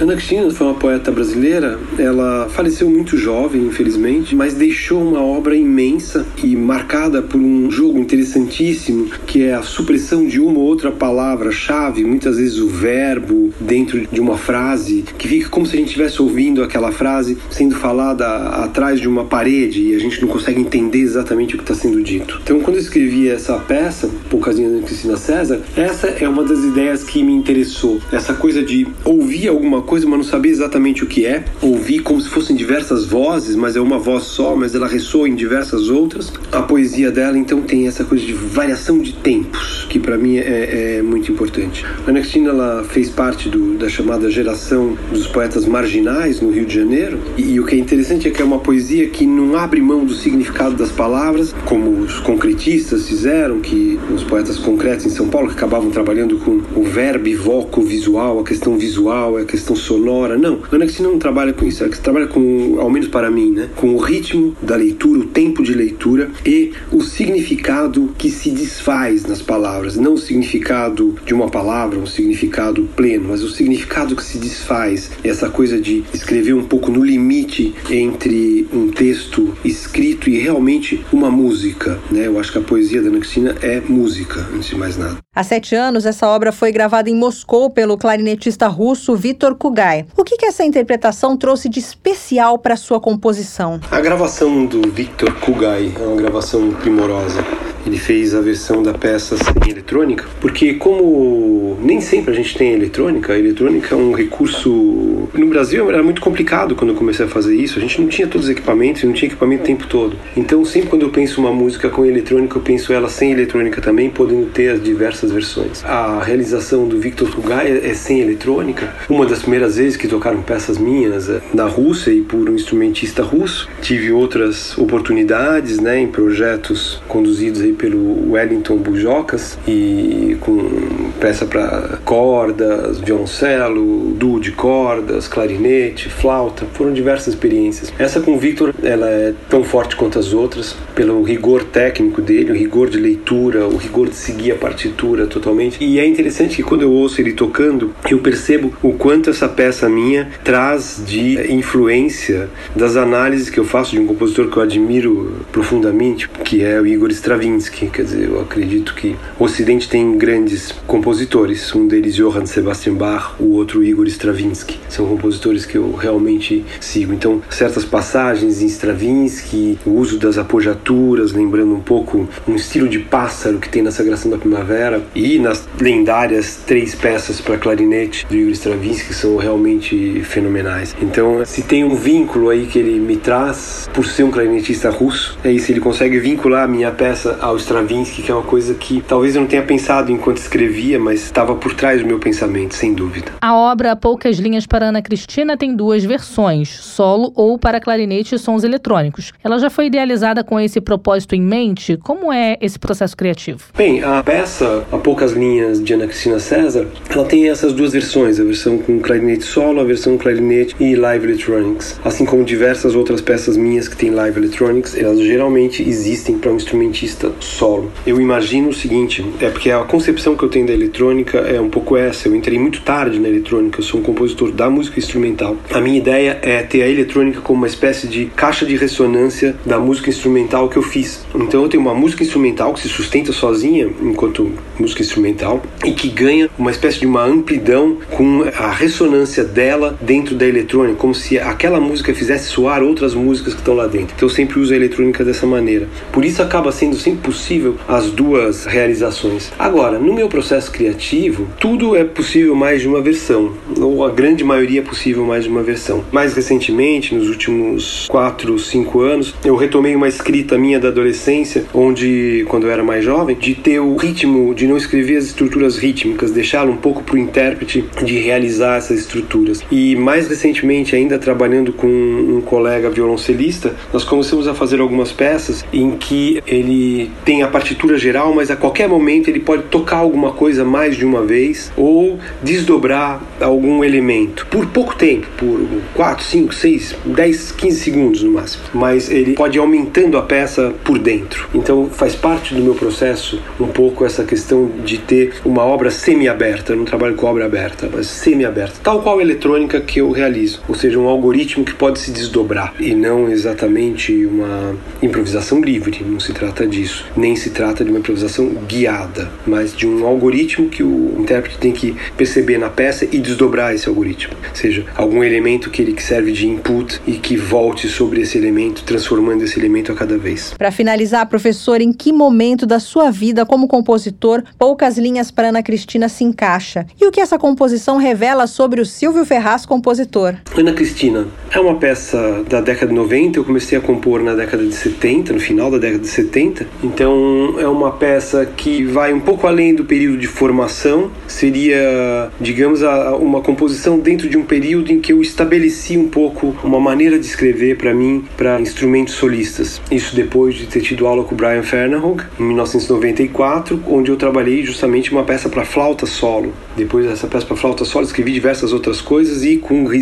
Ana Cristina foi uma poeta brasileira. Ela faleceu muito jovem, infelizmente, mas deixou uma obra imensa e marcada por um jogo interessantíssimo, que é a supressão de uma ou outra palavra-chave, muitas vezes o verbo dentro de uma frase, que fica como se a gente estivesse ouvindo aquela frase sendo falada atrás de uma parede e a gente não consegue entender exatamente o que está sendo dito. Então, quando eu escrevi essa peça, Poucasinha da Cristina César, essa é uma das ideias que me interessou. Essa coisa de ouvir alguma coisa, mas não sabia exatamente o que é. Ouvi como se fossem diversas vozes, mas é uma voz só, mas ela ressoa em diversas outras. A poesia dela, então, tem essa coisa de variação de tempos, que para mim é, é, muito importante. A Ana Cristina ela fez parte do, da chamada geração dos poetas marginais no Rio de Janeiro, e, e o que é interessante é que é uma poesia que não abre mão do significado das palavras, como os concretistas fizeram, que os poetas concretos em São Paulo que acabavam trabalhando com o verbo voco visual, a questão visual, a questão sonora. Não, Ana Cristina não trabalha com isso. Ela trabalha com, ao menos para mim, né, com o ritmo da leitura, o tempo de leitura e o significado que se desfaz nas palavras. Não o significado de uma palavra, um significado pleno, mas o significado que se desfaz. Essa coisa de escrever um pouco no limite entre um texto escrito e realmente uma música. Né? Eu acho que a poesia da Ana Cristina é música, antes de mais nada.
Há sete anos, essa obra foi gravada em Moscou pelo clarinetista russo Vitor Kugai. O que, que essa interpretação trouxe de especial para sua composição?
A gravação do Victor Kugai é uma gravação primorosa. Ele fez a versão da peça sem eletrônica, porque como nem sempre a gente tem eletrônica, a eletrônica é um recurso. No Brasil era muito complicado quando eu comecei a fazer isso. A gente não tinha todos os equipamentos, não tinha equipamento o tempo todo. Então sempre quando eu penso uma música com eletrônica, eu penso ela sem eletrônica também, podendo ter as diversas versões. A realização do Victor Kugai é sem eletrônica. Uma das primeiras vezes que tocaram peças minhas é na Rússia e por um instrumentista russo. Tive outras oportunidades, né, em projetos conduzidos aí pelo Wellington Bujocas e com peça para cordas, violoncelo, duo de cordas, clarinete, flauta, foram diversas experiências. Essa com o Victor, ela é tão forte quanto as outras, pelo rigor técnico dele, o rigor de leitura, o rigor de seguir a partitura totalmente. E é interessante que quando eu ouço ele tocando, eu percebo o quanto essa peça minha traz de influência das análises que eu faço de um compositor que eu admiro profundamente, que é o Igor Stravinsky Quer dizer, eu acredito que o Ocidente tem grandes compositores, um deles Johann Sebastian Bach, o outro Igor Stravinsky. São compositores que eu realmente sigo. Então, certas passagens em Stravinsky, o uso das apojaturas, lembrando um pouco um estilo de pássaro que tem na Sagração da Primavera, e nas lendárias três peças para clarinete do Igor Stravinsky, que são realmente fenomenais. Então, se tem um vínculo aí que ele me traz, por ser um clarinetista russo, é isso, ele consegue vincular a minha peça Stravinsky, que é uma coisa que talvez eu não tenha pensado enquanto escrevia, mas estava por trás do meu pensamento, sem dúvida.
A obra Poucas Linhas para Ana Cristina tem duas versões, solo ou para clarinete e sons eletrônicos. Ela já foi idealizada com esse propósito em mente? Como é esse processo criativo?
Bem, a peça A Poucas Linhas de Ana Cristina César, ela tem essas duas versões, a versão com clarinete solo, a versão clarinete e live electronics, assim como diversas outras peças minhas que têm live electronics, elas geralmente existem para um instrumentista solo. Eu imagino o seguinte, é porque a concepção que eu tenho da eletrônica é um pouco essa, eu entrei muito tarde na eletrônica, eu sou um compositor da música instrumental. A minha ideia é ter a eletrônica como uma espécie de caixa de ressonância da música instrumental que eu fiz. Então eu tenho uma música instrumental que se sustenta sozinha enquanto música instrumental e que ganha uma espécie de uma amplidão com a ressonância dela dentro da eletrônica, como se aquela música fizesse soar outras músicas que estão lá dentro. Então eu sempre uso a eletrônica dessa maneira. Por isso acaba sendo sempre possível as duas realizações. Agora, no meu processo criativo, tudo é possível mais de uma versão, ou a grande maioria é possível mais de uma versão. Mais recentemente, nos últimos 4, 5 anos, eu retomei uma escrita minha da adolescência, onde, quando eu era mais jovem, de ter o ritmo, de não escrever as estruturas rítmicas, deixá-lo um pouco para o intérprete de realizar essas estruturas. E mais recentemente, ainda trabalhando com um colega violoncelista, nós começamos a fazer algumas peças em que ele tem a partitura geral, mas a qualquer momento ele pode tocar alguma coisa mais de uma vez ou desdobrar algum elemento por pouco tempo, por 4, 5, 6, 10, 15 segundos no máximo. Mas ele pode ir aumentando a peça por dentro. Então faz parte do meu processo um pouco essa questão de ter uma obra semi-aberta. Eu não trabalho com obra aberta, mas semi-aberta. Tal qual a eletrônica que eu realizo. Ou seja, um algoritmo que pode se desdobrar e não exatamente uma improvisação livre. Não se trata disso. Nem se trata de uma improvisação guiada, mas de um algoritmo que o intérprete tem que perceber na peça e desdobrar esse algoritmo. Ou seja, algum elemento que ele que serve de input e que volte sobre esse elemento, transformando esse elemento a cada vez.
Para finalizar, professor, em que momento da sua vida como compositor poucas linhas para Ana Cristina se encaixa? E o que essa composição revela sobre o Silvio Ferraz, compositor?
Ana Cristina é uma peça da década de 90, eu comecei a compor na década de 70, no final da década de 70, então é uma peça que vai um pouco além do período de formação, seria, digamos, uma composição dentro de um período em que eu estabeleci um pouco uma maneira de escrever para mim, para instrumentos solistas. Isso depois de ter tido aula com o Brian Fernahog em 1994, onde eu trabalhei justamente uma peça para flauta solo. Depois dessa peça para flauta solo, escrevi diversas outras coisas e com o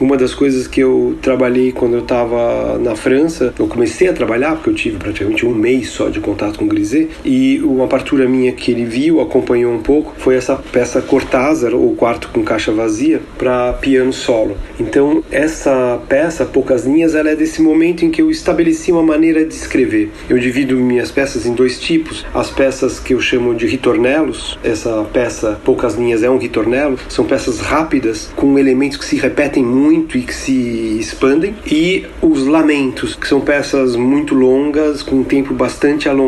uma das coisas que eu trabalhei quando eu estava na França, eu comecei a trabalhar porque eu tive praticamente um mês só de contato com o Grisé e uma partura minha que ele viu, acompanhou um pouco, foi essa peça Cortázar, ou Quarto com Caixa Vazia, para piano solo. Então, essa peça, Poucas Linhas, ela é desse momento em que eu estabeleci uma maneira de escrever. Eu divido minhas peças em dois tipos: as peças que eu chamo de ritornelos, essa peça Poucas Linhas é um ritornelo, são peças rápidas com elementos que se repetem muito e que se expandem, e os lamentos, que são peças muito longas, com um tempo bastante alongado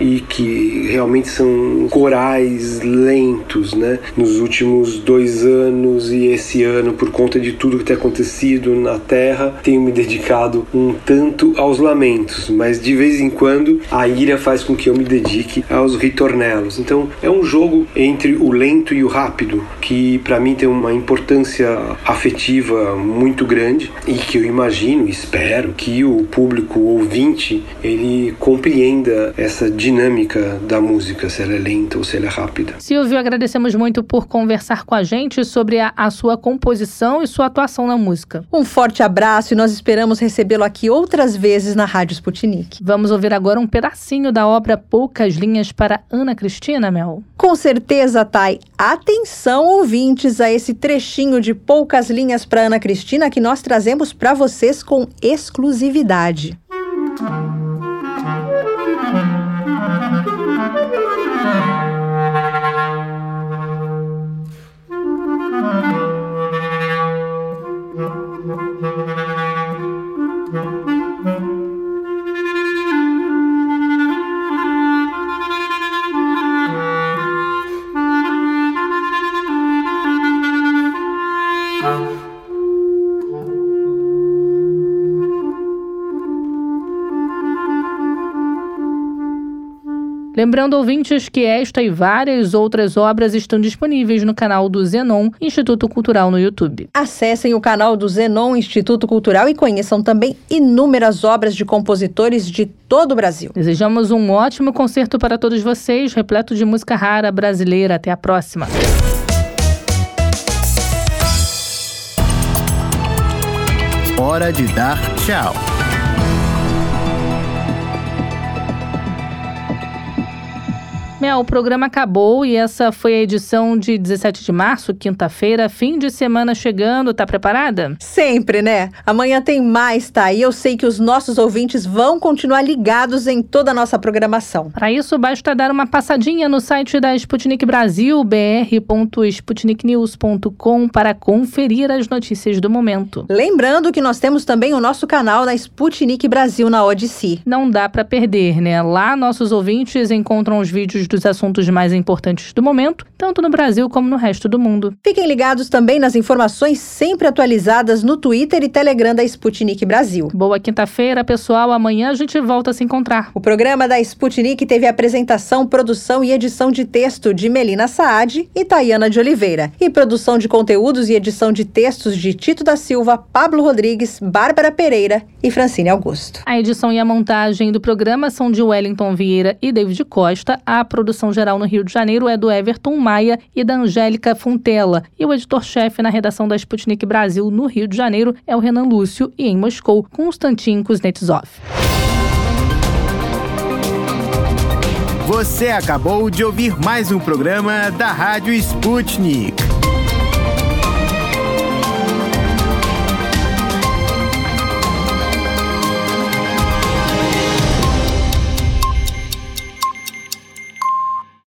e que realmente são corais lentos, né? Nos últimos dois anos e esse ano, por conta de tudo que tem acontecido na Terra, tenho me dedicado um tanto aos lamentos, mas de vez em quando a ira faz com que eu me dedique aos ritornelos. Então é um jogo entre o lento e o rápido que para mim tem uma importância afetiva muito grande e que eu imagino, espero que o público ouvinte ele compreenda essa dinâmica da música, se ela é lenta ou se ela é rápida.
Silvio, agradecemos muito por conversar com a gente sobre a, a sua composição e sua atuação na música.
Um forte abraço e nós esperamos recebê-lo aqui outras vezes na Rádio Sputnik.
Vamos ouvir agora um pedacinho da obra Poucas Linhas para Ana Cristina, Mel?
Com certeza, Thay. Atenção, ouvintes, a esse trechinho de Poucas Linhas para Ana Cristina que nós trazemos para vocês com exclusividade.
Lembrando, ouvintes, que esta e várias outras obras estão disponíveis no canal do Zenon, Instituto Cultural no YouTube.
Acessem o canal do Zenon Instituto Cultural e conheçam também inúmeras obras de compositores de todo o Brasil.
Desejamos um ótimo concerto para todos vocês, repleto de música rara brasileira. Até a próxima.
Hora de dar tchau.
Mel, o programa acabou e essa foi a edição de 17 de março, quinta-feira, fim de semana chegando. Tá preparada?
Sempre, né? Amanhã tem mais, tá? E eu sei que os nossos ouvintes vão continuar ligados em toda a nossa programação.
Para isso, basta dar uma passadinha no site da Sputnik Brasil, br.sputniknews.com, para conferir as notícias do momento.
Lembrando que nós temos também o nosso canal da Sputnik Brasil na Odyssey.
Não dá para perder, né? Lá nossos ouvintes encontram os vídeos dos assuntos mais importantes do momento, tanto no Brasil como no resto do mundo.
Fiquem ligados também nas informações sempre atualizadas no Twitter e Telegram da Sputnik Brasil.
Boa quinta-feira, pessoal. Amanhã a gente volta a se encontrar.
O programa da Sputnik teve apresentação, produção e edição de texto de Melina Saad e Tayana de Oliveira, e produção de conteúdos e edição de textos de Tito da Silva, Pablo Rodrigues, Bárbara Pereira e Francine Augusto.
A edição e a montagem do programa são de Wellington Vieira e David Costa. A produção geral no Rio de Janeiro é do Everton Maia e da Angélica Fontela. E o editor-chefe na redação da Sputnik Brasil no Rio de Janeiro é o Renan Lúcio e em Moscou, Konstantin Kuznetsov.
Você acabou de ouvir mais um programa da Rádio Sputnik.